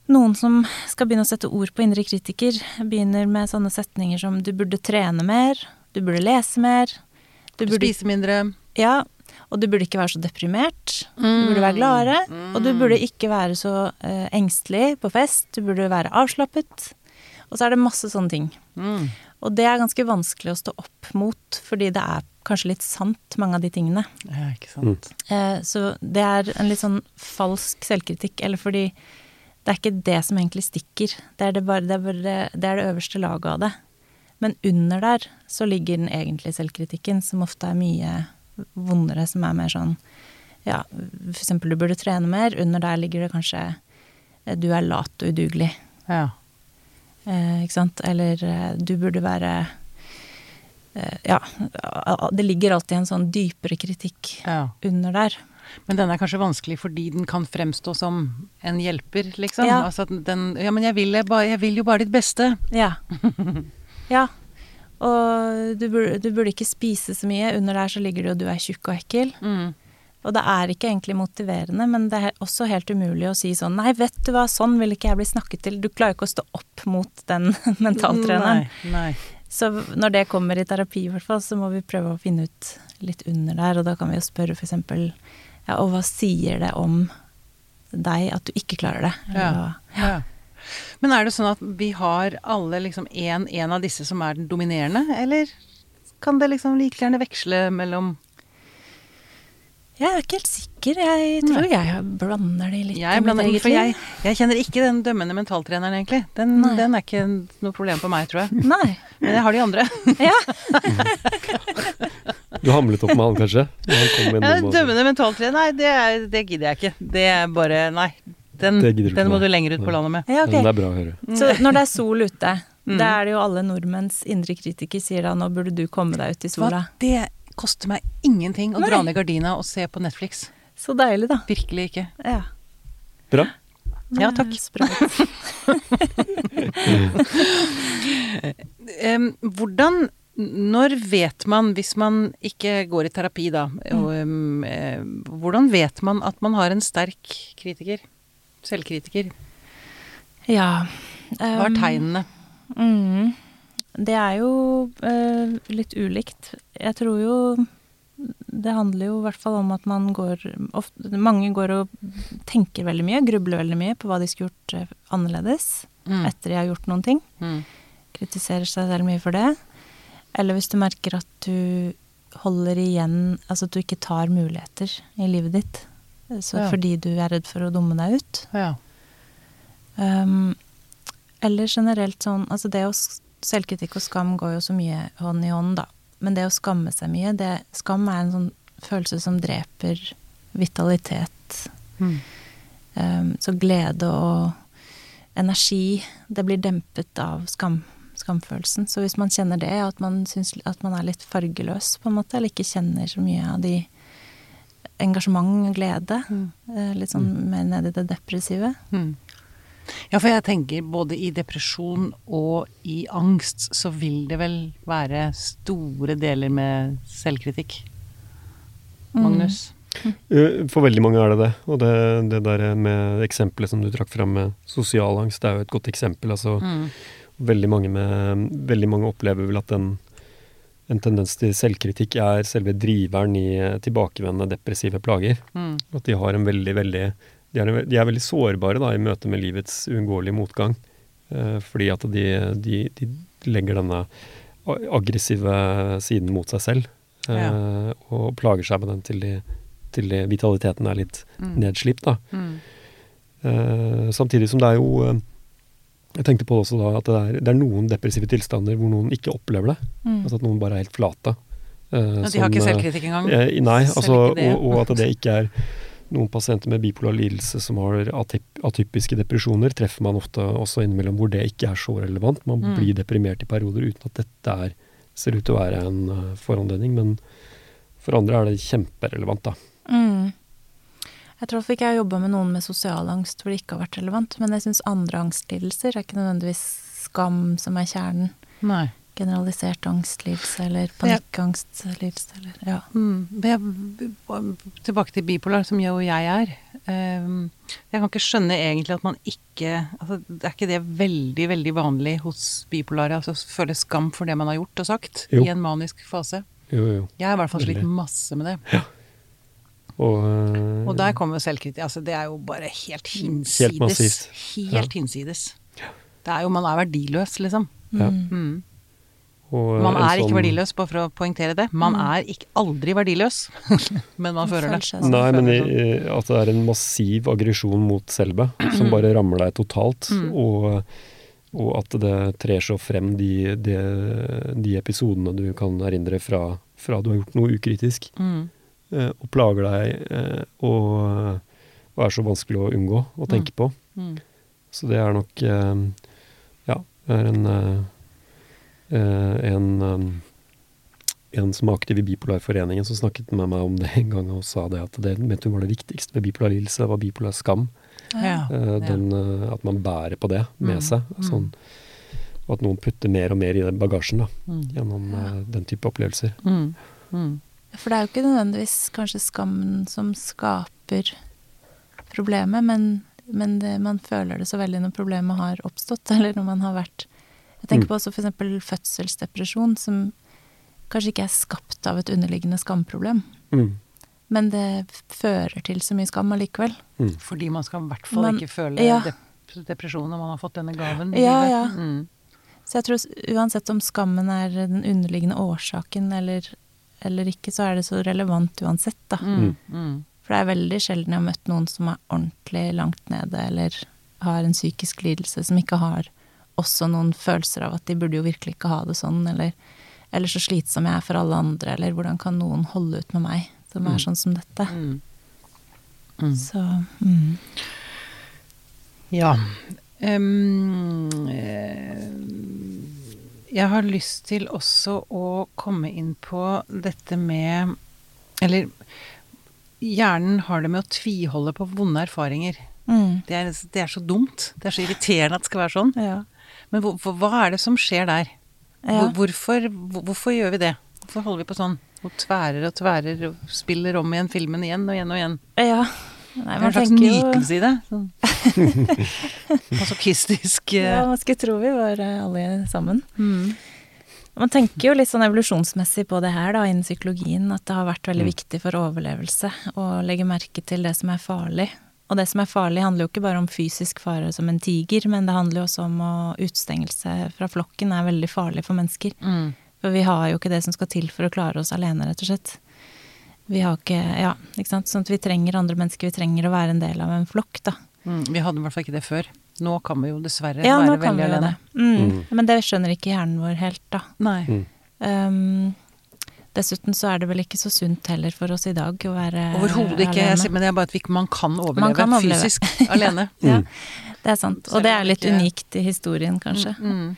Noen som skal begynne å sette ord på indre kritiker, begynner med sånne setninger som 'du burde trene mer', 'du burde lese mer', du burde Spise mindre. Ja, og du burde ikke være så deprimert. Du burde være gladere. Og du burde ikke være så eh, engstelig på fest. Du burde være avslappet. Og så er det masse sånne ting. Mm. Og det er ganske vanskelig å stå opp mot, fordi det er kanskje litt sant, mange av de tingene. Ja, ikke sant. Eh, så det er en litt sånn falsk selvkritikk, eller fordi det er ikke det som egentlig stikker. Det er det, bare, det, er bare, det er det øverste laget av det. Men under der så ligger den egentlige selvkritikken, som ofte er mye vondere, som er mer sånn Ja, for eksempel du burde trene mer. Under der ligger det kanskje eh, du er lat og udugelig. Ja. Eh, ikke sant? Eller eh, du burde være eh, Ja. Det ligger alltid en sånn dypere kritikk ja. under der. Men den er kanskje vanskelig fordi den kan fremstå som en hjelper, liksom. Ja. Altså den Ja, men jeg vil, jeg vil jo bare ditt beste. Ja. ja. Og du burde, du burde ikke spise så mye. Under der så ligger det jo 'du er tjukk og ekkel'. Mm. Og det er ikke egentlig motiverende, men det er også helt umulig å si sånn 'nei, vet du hva, sånn vil ikke jeg bli snakket til'. Du klarer ikke å stå opp mot den mentaltreneren. Nei, nei. Så når det kommer i terapi, i hvert fall, så må vi prøve å finne ut litt under der. Og da kan vi jo spørre eksempel ja, og hva sier det om deg at du ikke klarer det? Eller Ja. Ja. Men er det sånn at vi har alle liksom en, en av disse som er den dominerende, eller kan det liksom like gjerne veksle mellom Jeg er ikke helt sikker. Jeg tror jeg blander de litt Jeg, blander, for jeg, jeg kjenner ikke den dømmende mentaltreneren, egentlig. Den, den er ikke noe problem for meg, tror jeg. Nei. Men jeg har de andre. Ja. Du hamlet opp med han, kanskje? Han med Ja, dømmende mentaltrener, nei, det, er, det gidder jeg ikke. Det er bare Nei. Den, du den må med. du lenger ut på landet med. ja, Men Det er bra å høre. Så når det er sol ute, Mm. da er det jo alle nordmenns indre kritiker sier da nå burde du komme deg ut i sola. Hva? Det koster meg ingenting å Nei. dra ned gardina og se på Netflix. Så deilig, da. Virkelig ikke. Ja. Bra. Ja, takk. Sprøtt. Em, hvordan Når vet man, hvis man ikke går i terapi da, og, um, eh, hvordan vet man at man har en sterk kritiker? Selvkritiker? Ja. Hva er um, tegnene? Mm, det er jo eh, litt ulikt. Jeg tror jo det handler jo i hvert fall om at man går ofte, Mange går og tenker veldig mye, grubler veldig mye på hva de skulle gjort eh, annerledes Mm. etter de har gjort noen ting. Mm. Kritiserer seg selv mye for det. Eller hvis du merker at du holder igjen Altså at du ikke tar muligheter i livet ditt. Så Ja. fordi du er redd for å dumme deg ut. Ja. Um, eller generelt sånn Altså det å Selvkritikk og skam går jo så mye hånd i hånd, da. Men det å skamme seg mye det, Skam er en sånn følelse som dreper vitalitet. Mm. Um, så glede og energi, det blir dempet av skam, skamfølelsen. Så hvis man kjenner det, at man synes, at man er litt fargeløs, på en måte, eller ikke kjenner så mye av de engasjement og glede, eh, litt sånn mer ned i det depressive. Mm. Ja, for jeg tenker både i depresjon og i angst så vil det vel være store deler med selvkritikk. Magnus? Mm. For veldig mange er det det. Og det, det der med eksempelet som du trakk fram med sosial angst, det er jo et godt eksempel. Altså, Mm. veldig, mange med, veldig mange opplever vel at en, en tendens til selvkritikk er selve driveren i tilbakevendende depressive plager. Mm. At de har en veldig, veldig De er, de er veldig sårbare da, i møte med livets uunngåelige motgang. Eh, fordi at de, de, de legger denne aggressive siden mot seg selv. Eh, og plager seg med den til, til vitaliteten er litt Mm. nedslipt. Da. Mm. Eh, samtidig som det er jo eh, Jeg tenkte på også da at det er, det er noen depressive tilstander hvor noen ikke opplever det. Mm. Altså at noen bare er helt flate. Uh, Ja, de har ikke eh, selvkritikk engang? Uh, nei, altså, det. og, og at det ikke er noen pasienter med bipolar lidelse som har atypiske depresjoner, treffer man ofte også innimellom hvor det ikke er så relevant. Man Mm. blir deprimert i perioder uten at dette er, ser ut til å være en uh, foranledning, men for andre er det kjemperelevant, da. Mm. Jeg tror ikke jeg har jobba med noen med sosial angst hvor det ikke har vært relevant, men jeg syns andre angstlidelser er ikke nødvendigvis skam som er kjernen. Nei. Generalisert angstlidelse eller panikkangstlidelse eller ja. Mm. Jeg- Tilbake til bipolar, som jo jeg er. Um, Jeg kan ikke skjønne egentlig at man ikke altså, Det er ikke det veldig, veldig vanlig hos bipolare? Altså føle skam for det man har gjort og sagt Jo. i en manisk fase? Jo, jo. Jeg har i hvert fall slitt masse med det. Og, uh, Og der kommer selvkritikk. Altså, det er jo bare helt hinsides. Helt helt ja. hinsides. Det er jo Man er verdiløs, liksom. Ja. Mm. Og Man er er ikke sånn- verdiløs, bare for å poengtere det. Man er ikke, aldri verdiløs, men man føler det. sånn. Nei, men i, at det er en massiv aggresjon mot selve, som bare rammer deg totalt. Mm. Og, og at det trer så frem de, de, de episodene du kan erindre fra, fra du har gjort noe ukritisk, Mm. eh, og plager deg, eh, og, og er så vanskelig å unngå å tenke på. Mm. Så det er nok eh, Ja, det er en en, eh, en som er aktiv i Bipolarforeningen, som snakket med meg om det en gang og sa det at det mente hun var det viktigste ved bipolar lidelse, var bipolar skam. Ja. Eh, ja. den, eh, at man bærer på det med Mm, seg. Sånn, og at noen putter mer og mer i den bagasjen da, Mm. gjennom ja. den type opplevelser. Mm. Mm. For det er jo ikke nødvendigvis kanskje skammen som skaper problemet, men, men det, man føler det så veldig når problemet har oppstått, eller når man har vært Jeg tenker Mm. på også for eksempel fødselsdepresjon, som kanskje ikke er skapt av et underliggende skamproblem, Mm. men det fører til så mye skam allikevel. Fordi man skal i hvert fall Man- ikke føle ja. dep depresjon når man har fått denne gaven. i Ja, livet. ja. Mm. Så jeg tror uansett om skammen er den underliggende årsaken eller, eller ikke, så er det så relevant uansett, da. Mm. Mm. For det er veldig sjelden jeg har møtt noen som er ordentlig langt nede, eller har en psykisk lidelse som ikke har også noen følelser av at de burde jo virkelig ikke ha det sånn, eller, eller så slitsom jeg er for alle andre, eller hvordan kan noen holde ut med meg som er sånn som dette. Mm. Mm. Så mm. Ja. Eh, jeg har lyst til også å komme inn på dette med Eller hjernen har det med å tviholde på vonde erfaringer. Mm. Det er, det er så dumt. Det er så irriterende at det skal være sånn. Ja. Men hvor, hvor, hva er det som skjer der? Ja. Hvorfor, hvor, hvorfor gjør vi det? Hvorfor holder vi på sånn? Og tværer og tværer og spiller om igjen filmen igjen og igjen og igjen. ja. Nei, Det er en slags nytelse i det. Sånn. Masochistisk eh, Ja, man skulle tro vi var eh, alle sammen. mm. Man tenker jo litt sånn evolusjonsmessig på det her da, innen psykologien, at det har vært veldig Mm. viktig for overlevelse å legge merke til det som er farlig. Og det som er farlig handler jo ikke bare om fysisk fare som en tiger, men det handler jo også om at utstengelse fra flokken er veldig farlig for mennesker. Mm. For vi har jo ikke det som skal til for å klare oss alene, rett og slett. Vi har ikke, ja, ikke sant. Sånn at vi trenger andre mennesker, vi trenger å være en del av en flokk, da. Mm. Vi hadde i hvert fall ikke det før. Nå kan vi jo dessverre Ja, nå kan vi jo det. Mm. Mm. Men det skjønner ikke hjernen vår helt, da. Nei. Mm. Um, Dessuten så er det vel ikke så sunt heller for oss i dag å være Overhodet ikke. Alene. men det er bare at man kan overleve Man kan overleve. fysisk alene. Ja, det er sant. Og det er litt unikt i historien, kanskje. Mm.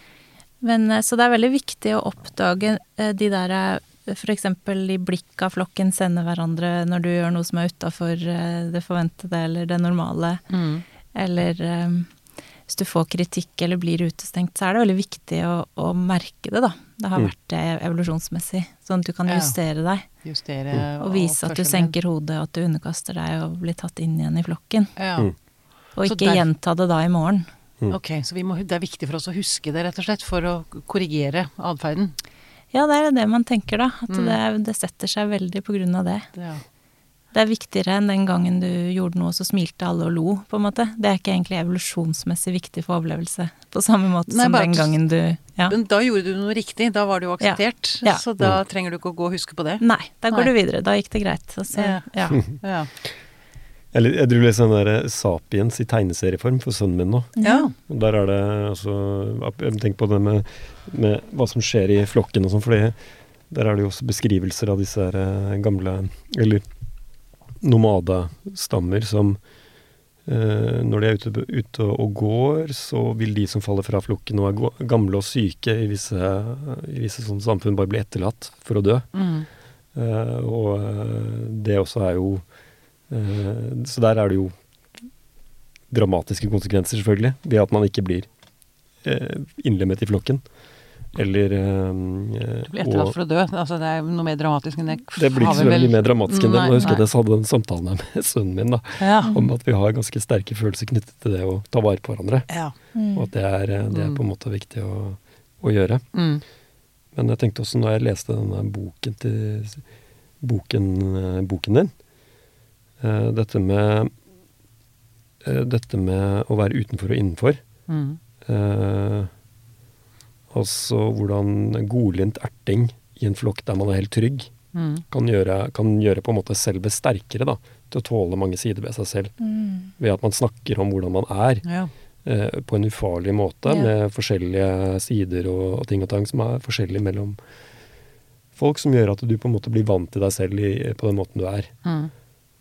Men, eh, så det er veldig viktig å oppdage eh, de der f.eks. for eksempel i blikk av flokken sender hverandre når du gjør noe som er utafor det forventede eller det normale. Mm. Eller eh, hvis du får kritikk eller blir utestengt, så er det veldig viktig å, å merke det, da. Det har Mm. vært det evolusjonsmessig. Sånn at du kan Ja. justere deg. Justere Og vise at du senker hodet, og at du underkaster deg og blir tatt inn igjen i flokken. Ja. Mm. Og ikke der- gjenta det da i morgen. Mm. Ok, så vi må, det er viktig for oss å huske det, rett og slett, for å korrigere atferden. Ja, det er det man tenker, da. At Mm. det, det setter seg veldig på grunn av det. Ja. Det er viktigere enn den gangen du gjorde noe, så smilte alle og lo, på en måte. Det er ikke egentlig evolusjonsmessig viktig for overlevelse. På samme måte Nei, som bare den gangen du Ja. Men da gjorde du noe riktig, da var det jo akseptert. Ja. Så da trenger du ikke å gå og huske på det. Nei, da Nei. går du videre. Da gikk det greit. Altså, Ja. ja. Ja. Eller jeg driver leser den der Sapiens i tegneserieform for sønnen min nå. ja. Og der er det altså Tenk på det med, med hva som skjer i flokken og sånn, for der er det jo også beskrivelser av disse her eh, gamle Eller nomadestammer som eh, Når de er ute, ute og går, så vil de som faller fra flokken og er gamle og syke i visse, i visse sånne samfunn, bare bli etterlatt for å dø. Mm. Eh, og eh, det også er jo eh, Så der er det jo dramatiske konsekvenser, selvfølgelig, ved at man ikke blir eh, innlemmet i flokken. Eller eh, Du blir etterlatt for å dø. Altså, det er noe mer dramatisk enn det. Det blir ikke så veldig mer dramatisk enn det. Jeg husker nei. at jeg hadde den samtalen med sønnen min, da, Ja. om at vi har ganske sterke følelser knyttet til det å ta vare på hverandre. ja. Mm. Og at det er, eh, det er på en måte viktig å, å gjøre. Mm. Men jeg tenkte også når jeg leste denne boken til boken, eh, boken din uh, Dette med uh, Dette med å være utenfor og innenfor. Mm. Eh, altså hvordan godlynt erting i en flokk der man er helt trygg, Mm. kan gjøre, kan gjøre på en måte selve sterkere da, til å tåle mange sider ved seg selv. Mm. Ved at man snakker om hvordan man er, Ja. eh, på en ufarlig måte, Ja. med forskjellige sider og, og ting og tang som er forskjellige mellom folk, som gjør at du på en måte blir vant til deg selv i, på den måten du er. Mm.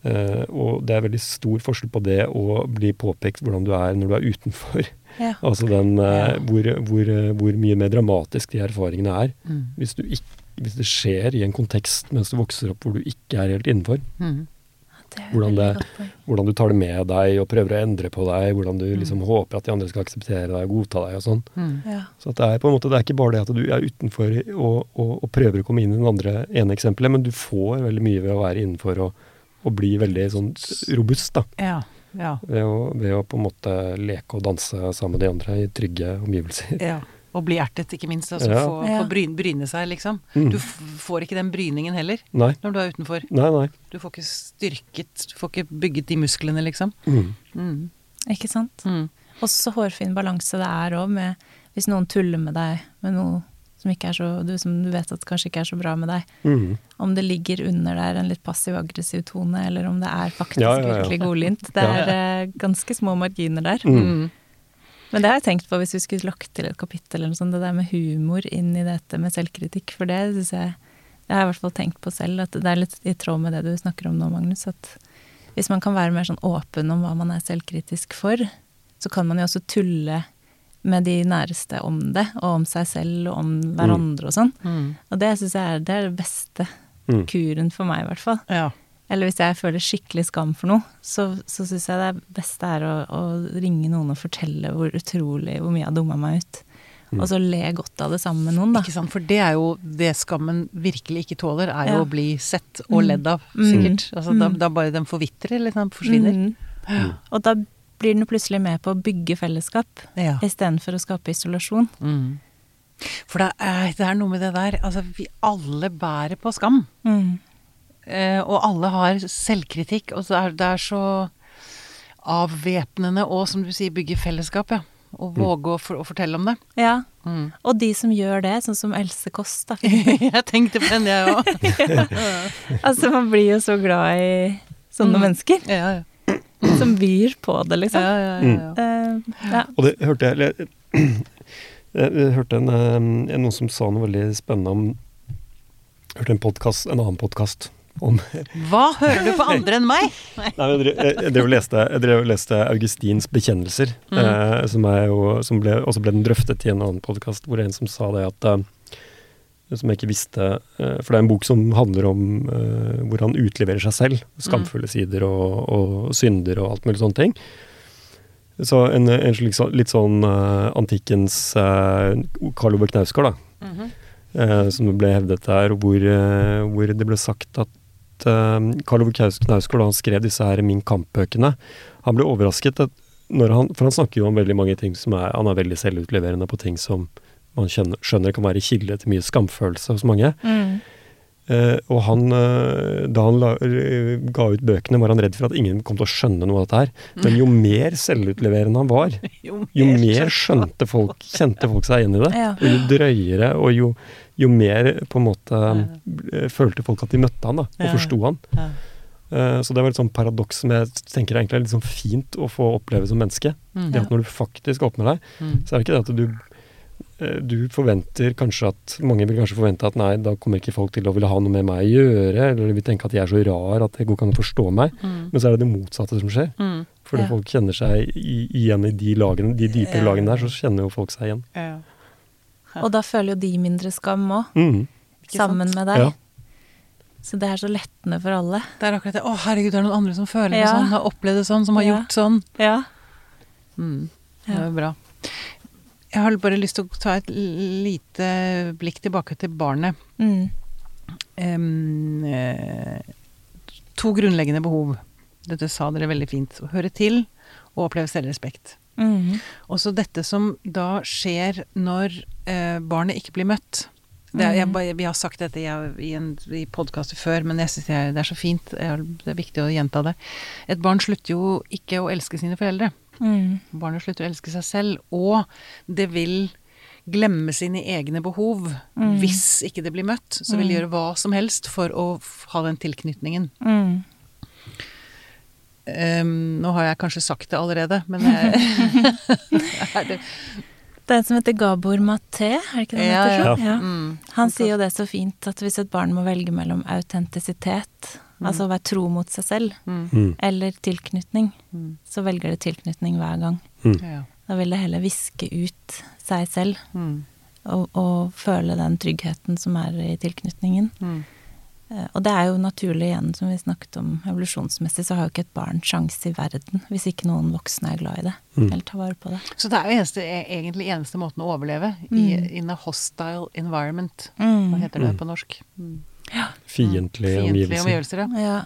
Eh, og det er veldig stor forskjell på det å bli påpekt hvordan du er når du er utenfor. Ja. altså den uh, hvor, hvor, eh, hvor mye mer dramatisk de erfaringene er. Mm. Hvis, du ikk- hvis det skjer i en kontekst mens du vokser opp hvor du ikke er helt innenfor. Mm. Det Hvordan det- Hvordan du tar det med deg og prøver å endre på deg. Hvordan du Mm. liksom håper at de andre skal akseptere deg og godta deg og sånn. Mm. Ja. Så at det er på en måte, det er ikke bare det at du er utenfor og, og, og prøver å komme inn i den andre ene eksempelet, men du får veldig mye ved å være innenfor og, og bli veldig sånn robust, da. Ja. Ja. Ved å, ved å på en måte leke og danse sammen med de andre i trygge omgivelser. ja. Og bli ertet, ikke minst. Altså Ja. få, Ja. få bryne, bryne seg, liksom. Mm. Du f får ikke den bryningen heller Nei, når du er utenfor. nei, nei. Du får ikke styrket Du får ikke bygget de musklene, liksom. Mm. Mm. Ikke sant? Mm. Og så hårfin balanse det er òg med hvis noen tuller med deg med noe som, ikke er så, du, som du vet at kanskje ikke er så bra med deg. Mm. Om det ligger under der en litt passiv-aggressiv tone, eller om det er faktisk Ja, ja, ja. virkelig godlynt. Det er eh, ganske små marginer der. Mm. Mm. Men det har jeg tenkt på hvis vi skulle lagt til et kapittel eller noe sånt, det der med humor inn i dette med selvkritikk. For det syns jeg Det har jeg i hvert fall tenkt på selv, at det er litt i tråd med det du snakker om nå, Magnus. At hvis man kan være mer sånn åpen om hva man er selvkritisk for, så kan man jo også tulle med de næreste om det, og om seg selv og om hverandre og sånn. Mm. Og det syns jeg er det, er det beste Mm. kuren for meg, i hvert fall. Ja. Eller hvis jeg føler skikkelig skam for noe, så, så syns jeg det beste er å, å ringe noen og fortelle hvor utrolig hvor mye jeg har dumma meg ut. Mm. Og så le godt av det sammen med noen, da. Ikke sant? For det er jo det skammen virkelig ikke tåler, er jo Ja. å bli sett og Mm. ledd av, Mm. sikkert. Altså, da, Mm. da bare den forvitrer, eller den forsvinner. Mm. Ja. Og da blir den plutselig med på å bygge fellesskap, Ja. istedenfor å skape isolasjon. Mm. For det er, det er noe med det der Altså, vi alle bærer på skam. Mm. Eh, og alle har selvkritikk, og så er det er så avvæpnende og, som du sier, bygge fellesskap, ja. Og våge å, for, å fortelle om det. Ja. Mm. Og de som gjør det, sånn som Else Kåss, da. jeg tenkte på den, jeg òg. altså, man blir jo så glad i sånne Mm. mennesker Ja, ja. Som byr på det, Ja, liksom. ja, ja, ja. Eh, ja. Og det hørte jeg eller, Jeg, jeg hørte en, eh, noen som sa noe veldig spennende om hørte en, podcast, en annen podkast om Hva hører du på andre enn meg? Nei, jeg jeg drev og leste, jeg drev og leste Augustins bekjennelser, eh, som, er jo, som ble, også ble den drøftet i en annen podkast, hvor det er en som sa det at eh, Som jeg ikke visste eh, For det er en bok som handler om uh, hvor han utleverer seg selv. Skamfulle sider og, og synder og alt mulig sånne ting. Så en, en slik, litt sånn uh, antikkens uh, Karl Ove Knausgård, da. eh, som det ble hevdet der, hvor, eh, hvor det ble sagt at uh, Karl Ove Knaus- Knausgård, da han skrev disse her Min Kamp-bøkene, han ble overrasket at når han, For han snakker jo om veldig mange ting som er Han er veldig selvutleverende på ting som man skjønner, skjønner kan være kilde til mye skamfølelse hos mange. Mm. Uh, og han, uh, da han la, uh, ga ut bøkene, var han redd for at ingen kom til å skjønne noe av dette her. Men jo mer selvutleverende han var, Jo jo mer skjønte folk, kjente folk seg igjen i det. Ja. Og jo drøyere, og jo, jo mer på en måte eh, følte folk at de møtte han da, og Ja. forsto han. Ja. Så det var et sånt paradoks som jeg tenker egentlig er litt sånn fint å få oppleve som menneske. Mm. Det at når du faktisk åpner deg, Mm. så er det ikke det at du du forventer kanskje at Mange vil kanskje forvente at nei, da kommer ikke folk til å ville ha noe med meg å gjøre, eller de vil tenke at jeg er så rar at det går ikke an å forstå meg. Mm. Men så er det det motsatte som skjer. Mm. Fordi Ja. folk kjenner seg igjen i de lagene, de dypere Ja. lagene der, så kjenner jo folk seg igjen. Ja. Og da føler jo de mindre skam òg, mm. Sammen med deg. Ja. Så det er så lettende for alle. Det er akkurat det. Å, herregud, det er noen andre som føler det sånn, har opplevd det sånn, som har Ja. gjort sånn. Ja. Mm. Det er jo bra. Jeg har bare lyst til å ta et lite blikk tilbake til barnet. Mm. Eh, to grunnleggende behov. Dette sa dere veldig fint. Å høre til og oppleve selvrespekt. Mm. Også dette som da skjer når uh, barnet ikke blir møtt. Det er, jeg, Mhm. vi har sagt dette i, i, en- i podkaster før, men jeg synes det er så fint. Jeg Det er viktig å gjenta det. Et barn slutter jo ikke å elske sine foreldre. Mm. Barnet slutter å elske seg selv, og det vil glemme sine egne behov Mm. hvis ikke det blir møtt. Så vil det Mm. gjøre hva som helst for å ha den tilknytningen. Mm. Um, nå har jeg kanskje sagt det allerede, men jeg, er det, Det er en som heter Gabor Maté, er det ikke det han heter? ja. ja. Ja. mm, Han sier jo det så fint at hvis et barn må velge mellom autentisitet, altså å være tro mot seg selv, mm, Mm. eller tilknytning, Mm. så velger det tilknytning hver gang. ja, Da vil det heller viske ut seg selv mm, og, og føle den tryggheten som er i tilknytningen. mm. Eh, Og det er jo naturlig igjen, som vi snakket om evolusjonsmessig, så har jo ikke et barn sjanse i verden hvis ikke noen voksne er glad i det, Mm. eller tar vare på det. Så det er jo eneste, e- egentlig eneste måten å overleve i Mm. in a hostile environment. Hva Mm. heter det Mm. på norsk? Mm. Fiendtlige Fiendtlige omgivelser. omgivelser, ja. Ja.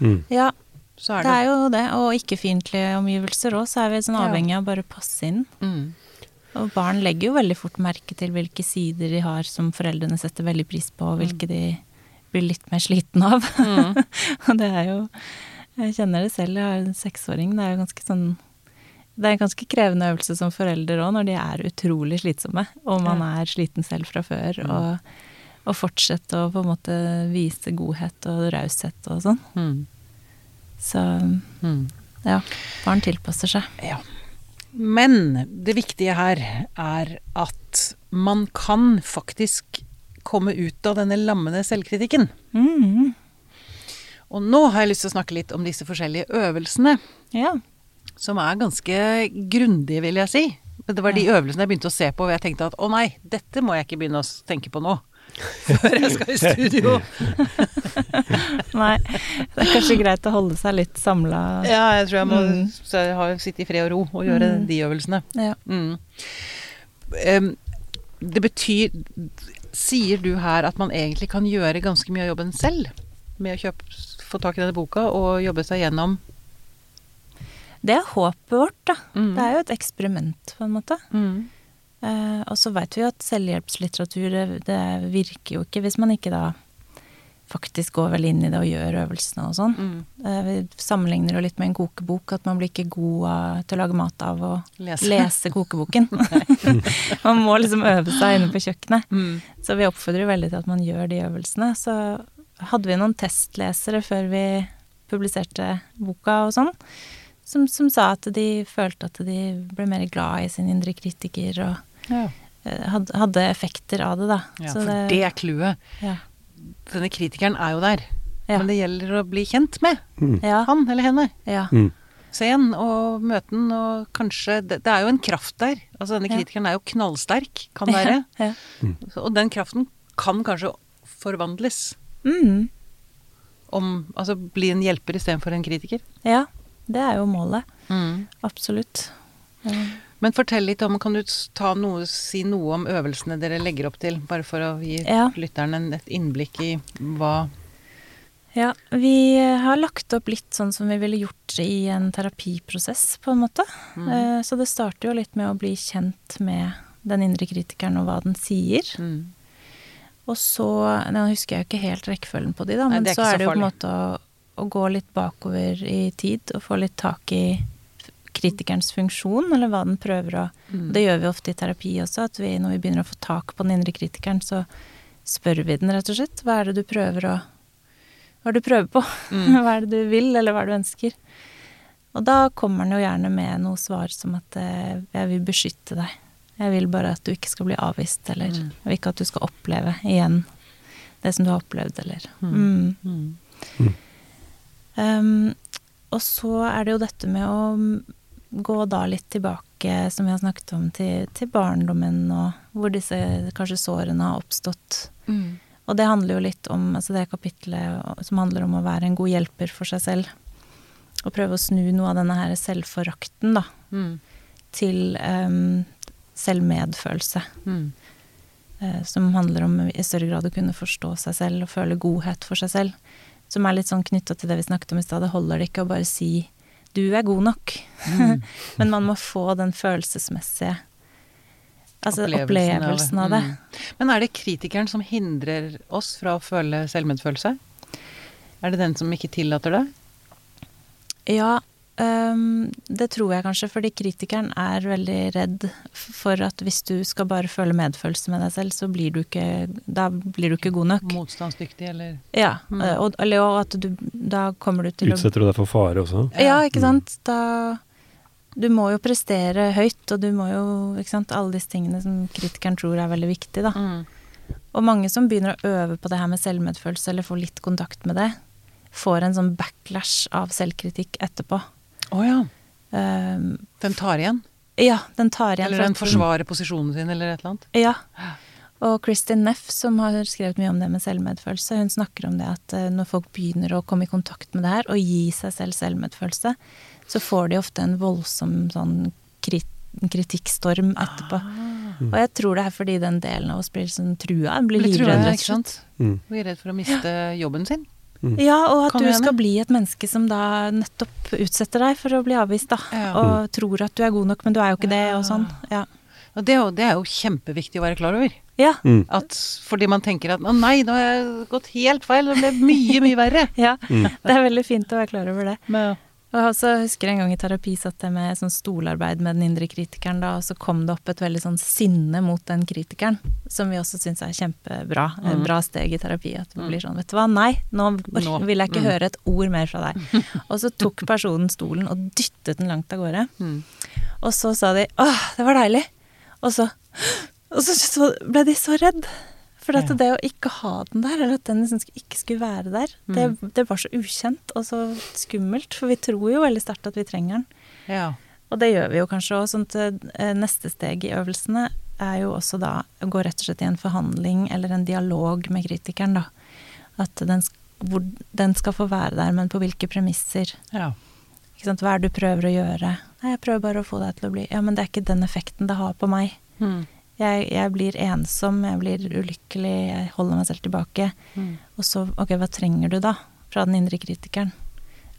Mm. ja, Så er det er jo det. Og ikke-fiendtlige omgivelser òg, så er vi sånn avhengig av bare å passe inn. mm. Og barn legger jo veldig fort merke til hvilke sider de har som foreldrene setter veldig pris på, og hvilke de blir litt mer sliten av. Mm. og det er jo Jeg kjenner det selv, jeg har en seksåring. Det er jo ganske sånn Det er en ganske krevende øvelse som forelder òg, når de er utrolig slitsomme, og man er sliten selv fra før. Og, og fortsette å på en måte vise godhet og raushet og sånn. Mm. Så Mm. ja, barn tilpasser seg. Ja. Men det viktige her er at man kan faktisk komme ut av denne lammende selvkritikken. Mm. Og nå har jeg lyst til å snakke litt om disse forskjellige øvelsene, Ja. som er ganske grundige, vil jeg si. Det var de øvelsene jeg begynte å se på, og jeg tenkte at å nei, dette må jeg ikke begynne å tenke på nå. Før jeg skal i studio. Nei, det er kanskje greit å holde seg litt samla. Ja, jeg tror jeg må Mm. så jeg har sitte i fred og ro og gjøre Mm. de øvelsene. Ja. Mm. Det betyr Sier du her at man egentlig kan gjøre ganske mye av jobben selv? Med å kjøpe, få tak i denne boka og jobbe seg gjennom Det er håpet vårt, da. Mm. Det er jo et eksperiment, på en måte. Eh, og så veit vi jo at selvhjelpslitteratur, det, det virker jo ikke hvis man ikke da faktisk går vel inn i det og gjør øvelsene og sånn. Mm. Eh, vi sammenligner jo litt med en kokebok, at man blir ikke god til å lage mat av å Lese. lese kokeboken. man må liksom øve seg inne på kjøkkenet. Mm. Så vi oppfordrer veldig til at man gjør de øvelsene. Så hadde vi noen testlesere før vi publiserte boka og sånn, som, som sa at de følte at de ble mer glad i sin indre kritiker og Ja. eh, hadde, effekter av det, da. Ja, Så for det er clouet. ja. Denne kritikeren er jo der. Ja. Men det gjelder å bli kjent med mm. han eller henne. ja. Mm. Se igjen, og møte den, og kanskje Det, det er jo en kraft der. Altså Denne Ja. kritikeren er jo knallsterk, kan være. Ja. Så- Og den kraften kan kanskje forvandles. Mm. Om, altså bli en hjelper istedenfor en kritiker. ja. Det er jo målet. Absolutt. Ja. Men fortell litt om, kan du ta noe, si noe om øvelsene dere legger opp til? Bare for å gi Ja. lytteren et innblikk i hva Ja, vi har lagt opp litt sånn som vi ville gjort i en terapiprosess, på en måte. Mm. Så det starter jo litt med å bli kjent med den indre kritikeren og hva den sier. mm. Og så Nå husker jeg jo ikke helt rekkefølgen på de, da, men Nei, er så så er det jo på en måte å, å gå litt bakover i tid og få litt tak i kritikerens funksjon, eller hva den prøver å Mm. Det gjør vi ofte i terapi også, at vi, når vi begynner å få tak på den indre kritikeren, så spør vi den rett og slett. Hva er det du prøver å Hva er det du prøver på? hva er det du vil, eller hva er det du ønsker? Og da kommer den jo gjerne med noe svar som at eh, 'jeg vil beskytte deg'. Jeg vil bare at du ikke skal bli avvist, eller jeg vil ikke at du skal oppleve igjen det som du har opplevd, eller mm. Mm. Um, og så er det jo dette med å mm, gå da litt tilbake, som vi har snakket om, til, til barndommen, og hvor disse kanskje sårene har oppstått. Og det handler jo litt om altså det kapitlet som handler om å være en god hjelper for seg selv. Og prøve å snu noe av denne her selvforakten, da, Mm. til um, selvmedfølelse. Mm. Uh, som handler om i større grad å kunne forstå seg selv og føle godhet for seg selv. Som er litt sånn knytta til det vi snakket om i stad. Det holder det ikke å bare si 'du er god nok'. Men man må få den følelsesmessige Altså opplevelsen, av, det. Mm. Men er det kritikeren som hindrer oss fra å føle selvmedfølelse? Er det den som ikke tillater det? Ja, øhm, det tror jeg kanskje, fordi kritikeren er veldig redd for at hvis du skal bare føle medfølelse med deg selv, så blir du ikke Da blir du ikke god nok. Motstandsdyktig, eller Ja, Mm. og, eller at du Da kommer du til å Utsetter du deg for fare også? Ja, ikke sant. Da Du må jo prestere høyt, og du må jo Ikke sant. Alle disse tingene som kritikeren tror er veldig viktig, da. mm. Og mange som begynner å øve på det her med selvmedfølelse, eller får litt kontakt med det, får en sånn backlash av selvkritikk etterpå. Å ja. Um, Den tar igjen? ja, den tar igjen. Eller den forsvarer posisjonen sin, eller et eller annet? Ja. Og Kristin Neff, som har skrevet mye om det med selvmedfølelse, hun snakker om det at eh, når folk begynner å komme i kontakt med det her, og gi seg selv selvmedfølelse, så får de ofte en voldsom sånn krit kritikkstorm etterpå. Og jeg tror det er fordi den delen av oss blir sånn trua, blir Blir livredd, rett og slett. sant? Mm. Blir redd for å miste jobben sin. Ja, og at du skal bli et menneske som da nettopp utsetter deg for å bli avvist, da. Ja. Og tror at du er god nok, men du er jo ikke det, og sånn. Ja. Og det, er jo- det er jo kjempeviktig å være klar over. Ja. Mm. At, fordi man tenker at å nei, nå har jeg gått helt feil, det ble mye, mye verre. ja. Det er veldig fint å være klar over det. Men, Og jeg også husker en gang i terapi satt jeg med sånn stolarbeid med den indre kritikeren da, og så kom det opp et veldig sånn sinne mot den kritikeren, som vi også syns er kjempebra. Et bra steg i terapi. At vi blir sånn, vet du hva, nei, nå, Nå. vil jeg ikke høre et ord mer fra deg. Og så tok personen stolen og dyttet den langt av gårde. Mm. Og så sa de åh, det var deilig. Og så, og så, så ble de så redd. For Ja. det å ikke ha den der, eller at den liksom ikke skulle være der, det, Mm. det var så ukjent og så skummelt. For vi tror jo veldig sterkt at vi trenger den. ja. Og det gjør vi jo kanskje òg. Sånn at eh, neste steg i øvelsene er jo også da å gå rett og slett i en forhandling eller en dialog med kritikeren, da. At den, hvor den skal få være der, men på hvilke premisser. ja. Ikke sant? Hva er det du prøver å gjøre? Nei, jeg prøver bare å få deg til å bli Ja, men det er ikke den effekten det har på meg. Mm. Jeg, jeg blir ensom, jeg blir ulykkelig, jeg holder meg selv tilbake. Mm. Og så, ok, hva trenger du da fra den indre kritikeren?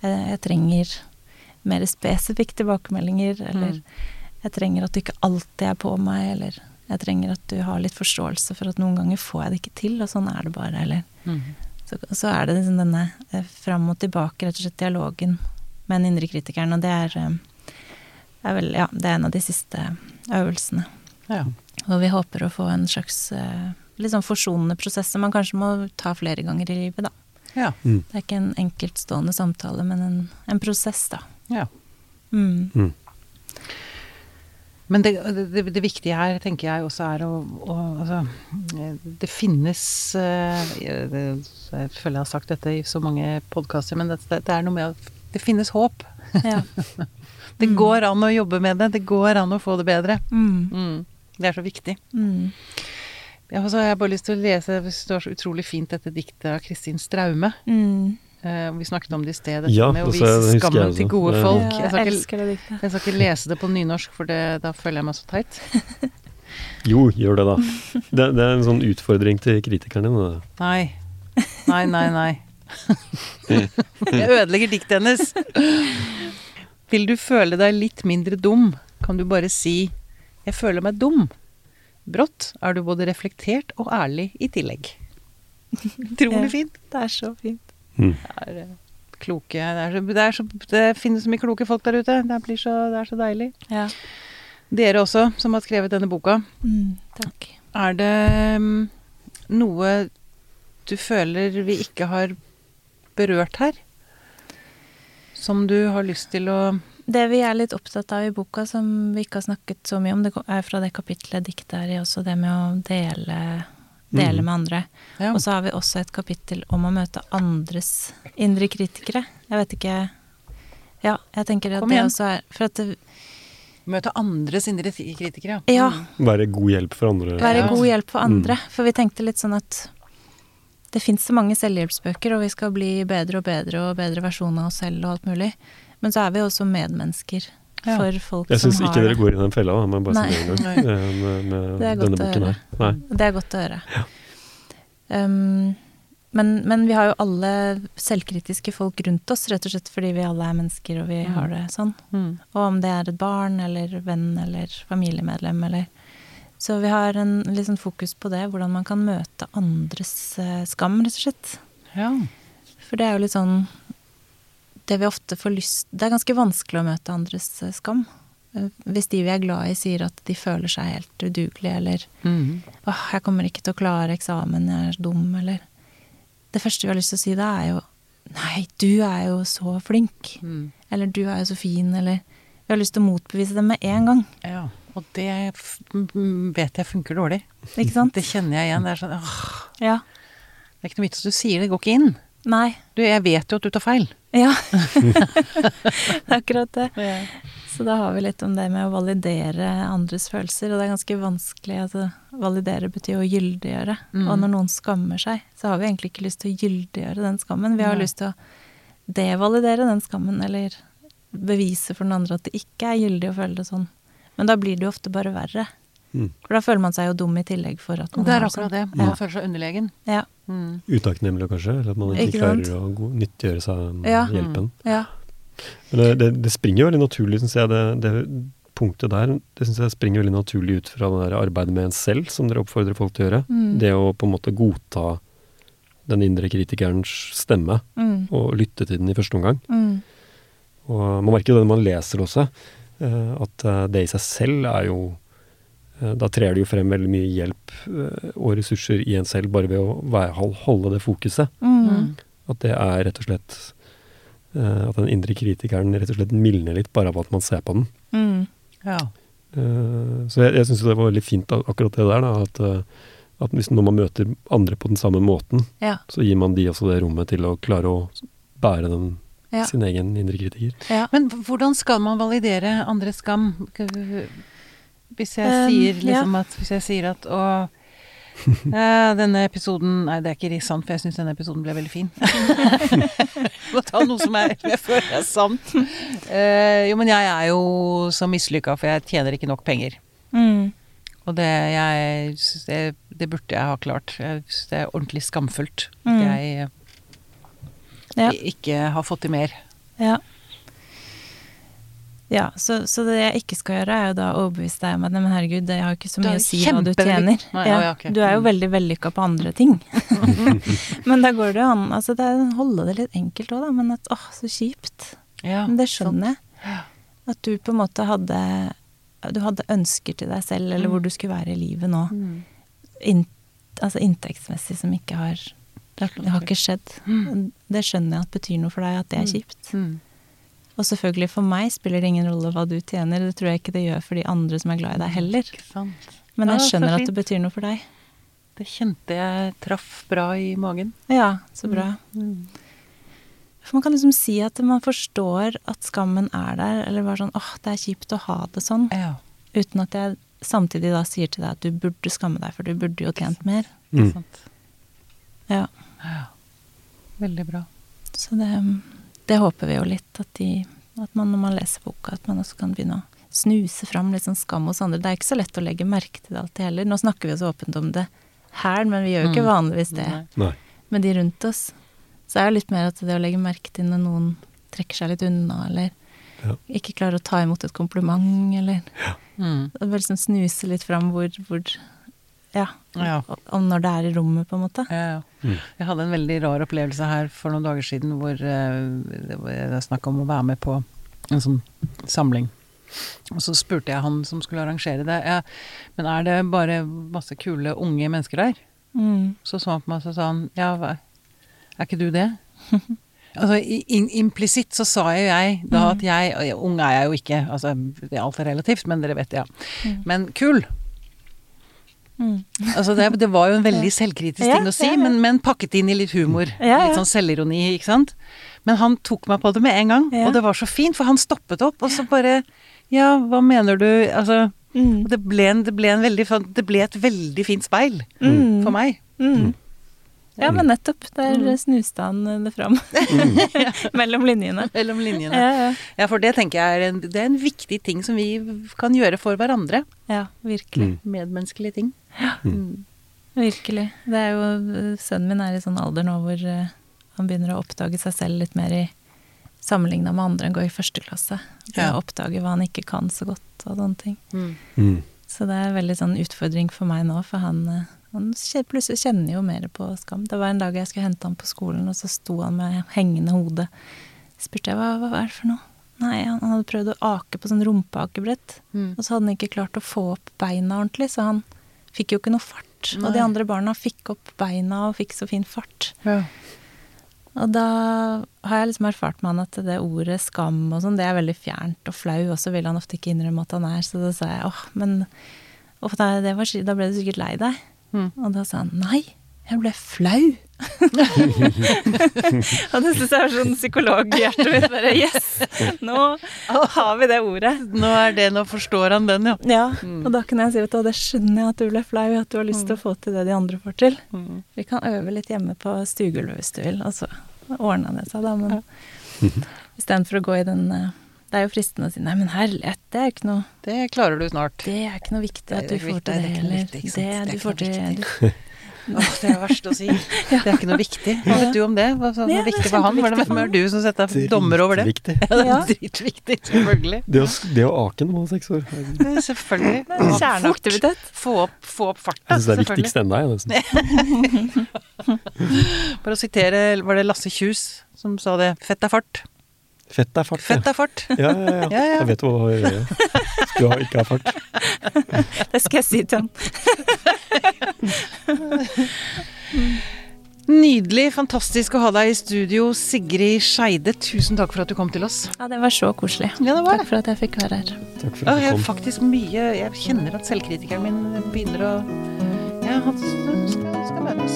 Jeg, jeg trenger mer spesifikke tilbakemeldinger, eller Mm. jeg trenger at du ikke alltid er på meg, eller jeg trenger at du har litt forståelse for at noen ganger får jeg det ikke til, og sånn er det bare, eller Mm. Så, så er det liksom denne eh, fram og tilbake, rett og slett dialogen med den indre kritikeren, og det er, eh, er vel, ja, det er en av de siste øvelsene. ja. Og vi håper å få en slags eh, litt sånn forsonende prosess som man kanskje må ta flere ganger i livet, da. Ja. Det er ikke en enkeltstående samtale, men en, en prosess, da. ja. Mm. Mm. Men det, det, det viktige her, tenker jeg også er å, å altså, Det finnes jeg, det, Jeg føler jeg har sagt dette i så mange podkaster, men det, det er noe med at det finnes håp. Ja. Det går an å jobbe med det. Det går an å få det bedre. Mm. Det er så viktig. Mm. Ja, og så har jeg bare lyst til å lese Det står så utrolig fint dette diktet av Kristin Straume. Mm. Uh, vi snakket om det i sted, dette Ja, med å vise skammen til gode Ja. folk. Ja, Jeg jeg skal, ikke, elsker det diktet. jeg skal ikke lese det på nynorsk, for det, da føler jeg meg så teit. Jo, gjør det, da. Det, det er en sånn utfordring til kritikerne din. Nei. Nei, nei, nei. Jeg ødelegger diktet hennes. Vil du føle deg litt mindre dum, kan du bare si 'jeg føler meg dum'. Brått er du både reflektert og ærlig i tillegg. Utrolig Ja. fint. Det er så fint. Mm. Det er eh, kloke det, er så, det, er så, det finnes så mye kloke folk der ute. Det, blir så, det er så deilig. Ja. Dere også, som har skrevet denne boka. Mm, takk. Er det mm, noe du føler vi ikke har berørt her? Som du har lyst til å Det vi er litt opptatt av i boka, som vi ikke har snakket så mye om, det er fra det kapitlet diktet er i også, det med å dele, dele Mm. med andre. ja. Og så har vi også et kapittel om å møte andres indre kritikere. Jeg vet ikke Ja, jeg tenker at det også er For at det, møte andres indre kritikere? Ja. Mm. Være god hjelp for andre. være god hjelp for andre. Mm. For vi tenkte litt sånn at det fins så mange selvhjelpsbøker, og vi skal bli bedre og bedre og bedre versjoner av oss selv og alt mulig. Men så er vi også medmennesker Ja. for folk Jeg som syns har ikke dere går i den fella, da, må jeg bare si det en gang. eh, Med, med denne boken her. Nei. Det er godt å høre. Um, men, men vi har jo alle selvkritiske folk rundt oss, rett og slett fordi vi alle er mennesker og vi Mm. har det sånn. Mm. Og om det er et barn eller venn eller familiemedlem eller Så vi har en litt sånn fokus på det, hvordan man kan møte andres eh, skam, rett og slett. Ja. For det er jo litt sånn Det vi ofte får lyst Det er ganske vanskelig å møte andres eh, skam. Eh, Hvis de vi er glad i, sier at de føler seg helt udugelige, eller Mm. åh, jeg kommer ikke til å klare eksamen, jeg er dum, eller Det første vi har lyst til å si da, er jo nei, du er jo så flink. Mm. Eller du er jo så fin, eller Vi har lyst til å motbevise dem med en gang. ja. Og det vet jeg funker dårlig. Ikke sant? Det kjenner jeg igjen. Det er sånn åh, Ja. Det er ikke noe vits at du sier det, det går ikke inn. Nei. Du, jeg vet jo at du tar feil. Ja. det er akkurat det. Så da har vi litt om det med å validere andres følelser, og det er ganske vanskelig. Altså, validere betyr å gyldiggjøre. Mm. Og når noen skammer seg, så har vi egentlig ikke lyst til å gyldiggjøre den skammen. Vi har Nei. lyst til å devalidere den skammen, eller bevise for den andre at det ikke er gyldig å føle det sånn. Men da blir det jo ofte bare verre. Mm. For da føler man seg jo dum i tillegg for at man Det er akkurat sånn. det. Man Ja. føler seg underlegen. Ja. Mm. Utakknemlig, kanskje? Eller at man ikke, Ikke sant? klarer å nyttiggjøre seg Ja. hjelpen. ja. Men det, det, det springer veldig naturlig, syns jeg, det, det punktet der. Det synes jeg springer veldig naturlig ut fra det der arbeidet med en selv, som dere oppfordrer folk til å gjøre. Mm. Det å på en måte godta den indre kritikerens stemme, Mm. og lytte til den i første omgang. Mm. Og man merker jo det når man leser også, eh, at eh, det i seg selv er jo Da trer det jo frem veldig mye hjelp eh, og ressurser i en selv bare ved å holde det fokuset. Mm. At det er rett og slett eh, At den indre kritikeren rett og slett mildner litt bare av at man ser på den. Mm. Ja. Eh, Så jeg, jeg syns det var veldig fint akkurat det der, da. At, eh, at hvis når man møter andre på den samme måten, Ja. så gir man de også det rommet til å klare å bære den, Ja. sin egen indre kritiker. ja. Men hvordan skal man validere andres skam? Hvis jeg Um, sier ja. liksom at Hvis jeg sier at å Uh, denne episoden Nei, det er ikke sant, for jeg syns denne episoden ble veldig fin. Må ta noe som jeg, jeg føler er sant. Uh, jo, men jeg er jo så mislykka, for jeg tjener ikke nok penger. Mm. Og det, jeg, det, det burde jeg ha klart. Jeg det er ordentlig skamfullt at Mm. jeg Ja. ikke har fått til mer. Ja. Ja, så, så det jeg ikke skal gjøre, er jo da å overbevise deg om at men herregud, det har jo ikke så mye å si hva du tjener. Nei, ja, å, ja, ok. Du er jo Mm. veldig vellykka på andre ting. men da går det jo an altså det er, Holde det litt enkelt òg, da. Men at åh, så kjipt. Ja, Men det skjønner jeg. At du på en måte hadde Du hadde ønsker til deg selv, eller Mm. hvor du skulle være i livet nå. Mm. In, altså inntektsmessig som ikke har Det har, det har ikke skjedd. Mm. Det skjønner jeg at betyr noe for deg, at det er Mm. kjipt. Mm. Og selvfølgelig for meg spiller det ingen rolle hva du tjener, det tror jeg ikke det gjør for de andre som er glad i deg heller. Men jeg skjønner at det betyr noe for deg. Det kjente jeg traff bra i magen. Ja, så bra. Mm. For man kan liksom si at man forstår at skammen er der, eller bare sånn åh, det er kjipt å ha det sånn, Ja. uten at jeg samtidig da sier til deg at du burde skamme deg, for du burde jo tjent mer. Mm. Ja. Ja. Veldig bra. Så det, det håper vi jo litt, at, de, at man når man leser boka, at man også kan begynne å snuse fram litt sånn skam hos andre. Det er ikke så lett å legge merke til det alltid heller. Nå snakker vi så åpent om det her, men vi gjør jo ikke Mm. vanligvis det Nei. Med de rundt oss. Så er det litt mer at det å legge merke til når noen trekker seg litt unna, eller Ja. ikke klarer å ta imot et kompliment, eller Mm. Bare liksom snuse litt fram hvor, hvor Ja. Ja. Om når det er i rommet, på en måte. Ja, ja. Mm. Jeg hadde en veldig rar opplevelse her for noen dager siden hvor eh, det var snakk om å være med på en sånn samling. Og så spurte jeg han som skulle arrangere det, ja, men er det bare masse kule unge mennesker der? Mm. Så så han på meg og sa han, ja, er ikke du det? altså in, implisitt så sa jo jeg da at jeg, og ung er jeg jo ikke, altså det er alt er relativt, men dere vet det, ja. Mm. Men kul! Mm. Altså det, det var jo en veldig selvkritisk Ja, ting å si, ja, ja. Men, men pakket inn i litt humor. Ja, ja. Litt sånn selvironi, ikke sant. Men han tok meg på det med en gang, Ja. og det var så fint, for han stoppet opp, og så bare Ja, hva mener du? Altså Mm. det ble, en, det, ble en veldig, sånn- det ble et veldig fint speil Mm. for meg. Mm. Ja, men nettopp. Der Mm. snuste han det fram. Mellom linjene. Mellom linjene. Ja, ja. Ja, for det tenker jeg er en, det er en viktig ting som vi kan gjøre for hverandre. ja, virkelig. Mm. Medmenneskelige ting. Mm. Virkelig. Det er jo Sønnen min er i sånn alder nå hvor eh, han begynner å oppdage seg selv litt mer i Sammenligna med andre enn går i første klasse. Det Ja. oppdage hva han ikke kan så godt og sånne ting. Mm. Mm. Så det er veldig sånn utfordring for meg nå, for han, eh, han plutselig kjenner jo mer på skam. Det var en dag jeg skulle hente han på skolen, og så sto han med hengende hode. Spurte jeg hva, hva er det for noe? Nei, han han hadde prøvd å ake på sånn rumpeakebrett, Mm. og så hadde han ikke klart å få opp beina ordentlig, så han fikk jo ikke noe fart. Og de andre barna fikk opp beina og fikk så fin fart. Ja. Og da har jeg liksom erfart med han at det ordet skam og sånn, det er veldig fjernt og flau, og så vil han ofte ikke innrømme at han er, så da sa jeg åh, men da, det var, da ble du sikkert lei deg. Mm. Og da sa han nei, jeg ble flau. og det syns jeg er sånn psykologhjertet mitt bare yes, nå har vi det ordet. Nå er det, nå forstår han den, ja. Ja, Mm. og da kan jeg si at det skjønner jeg at du ble flau, at du har lyst til å få til det de andre får til. Mm. Vi kan øve litt hjemme på stuegulvet hvis du vil, og så ordna det seg, da. Men istedenfor å gå i den eh, Det er jo fristende å si nei, men herlighet, det er ikke noe Det klarer du snart. Det er ikke noe viktig at du får til det er det, du får til. Åh, det er det verste å si. Det er ikke noe viktig. Hva vet du om det? Hva som Ja, det viktig for han? Hvem er det er du som setter deg dommer over det? Viktig. Ja, det Ja. er dritviktig, selvfølgelig. Det å, det å ake når man er seks år. Selvfølgelig. Det er Kjerneaktivitet. Få opp, få opp farta, syns det er viktigst ennå, jeg. Nesten. For å sitere, var det Lasse Kjus som sa det? Fett er fart. Fett er fart. Fett er fart. Ja, ja, ja. Ja, ja. Jeg vet hva jeg gjør. Du har ikke ha fart. Det skal jeg si til han. Nydelig, fantastisk å ha deg i studio, Sigrid Skeide. Tusen takk for at du kom til oss. Ja, det var så koselig. Ja, det var Takk for at jeg fikk være her. Takk for at du jeg kom. faktisk mye Jeg kjenner at selvkritikeren min begynner å Ja, han skal møtes.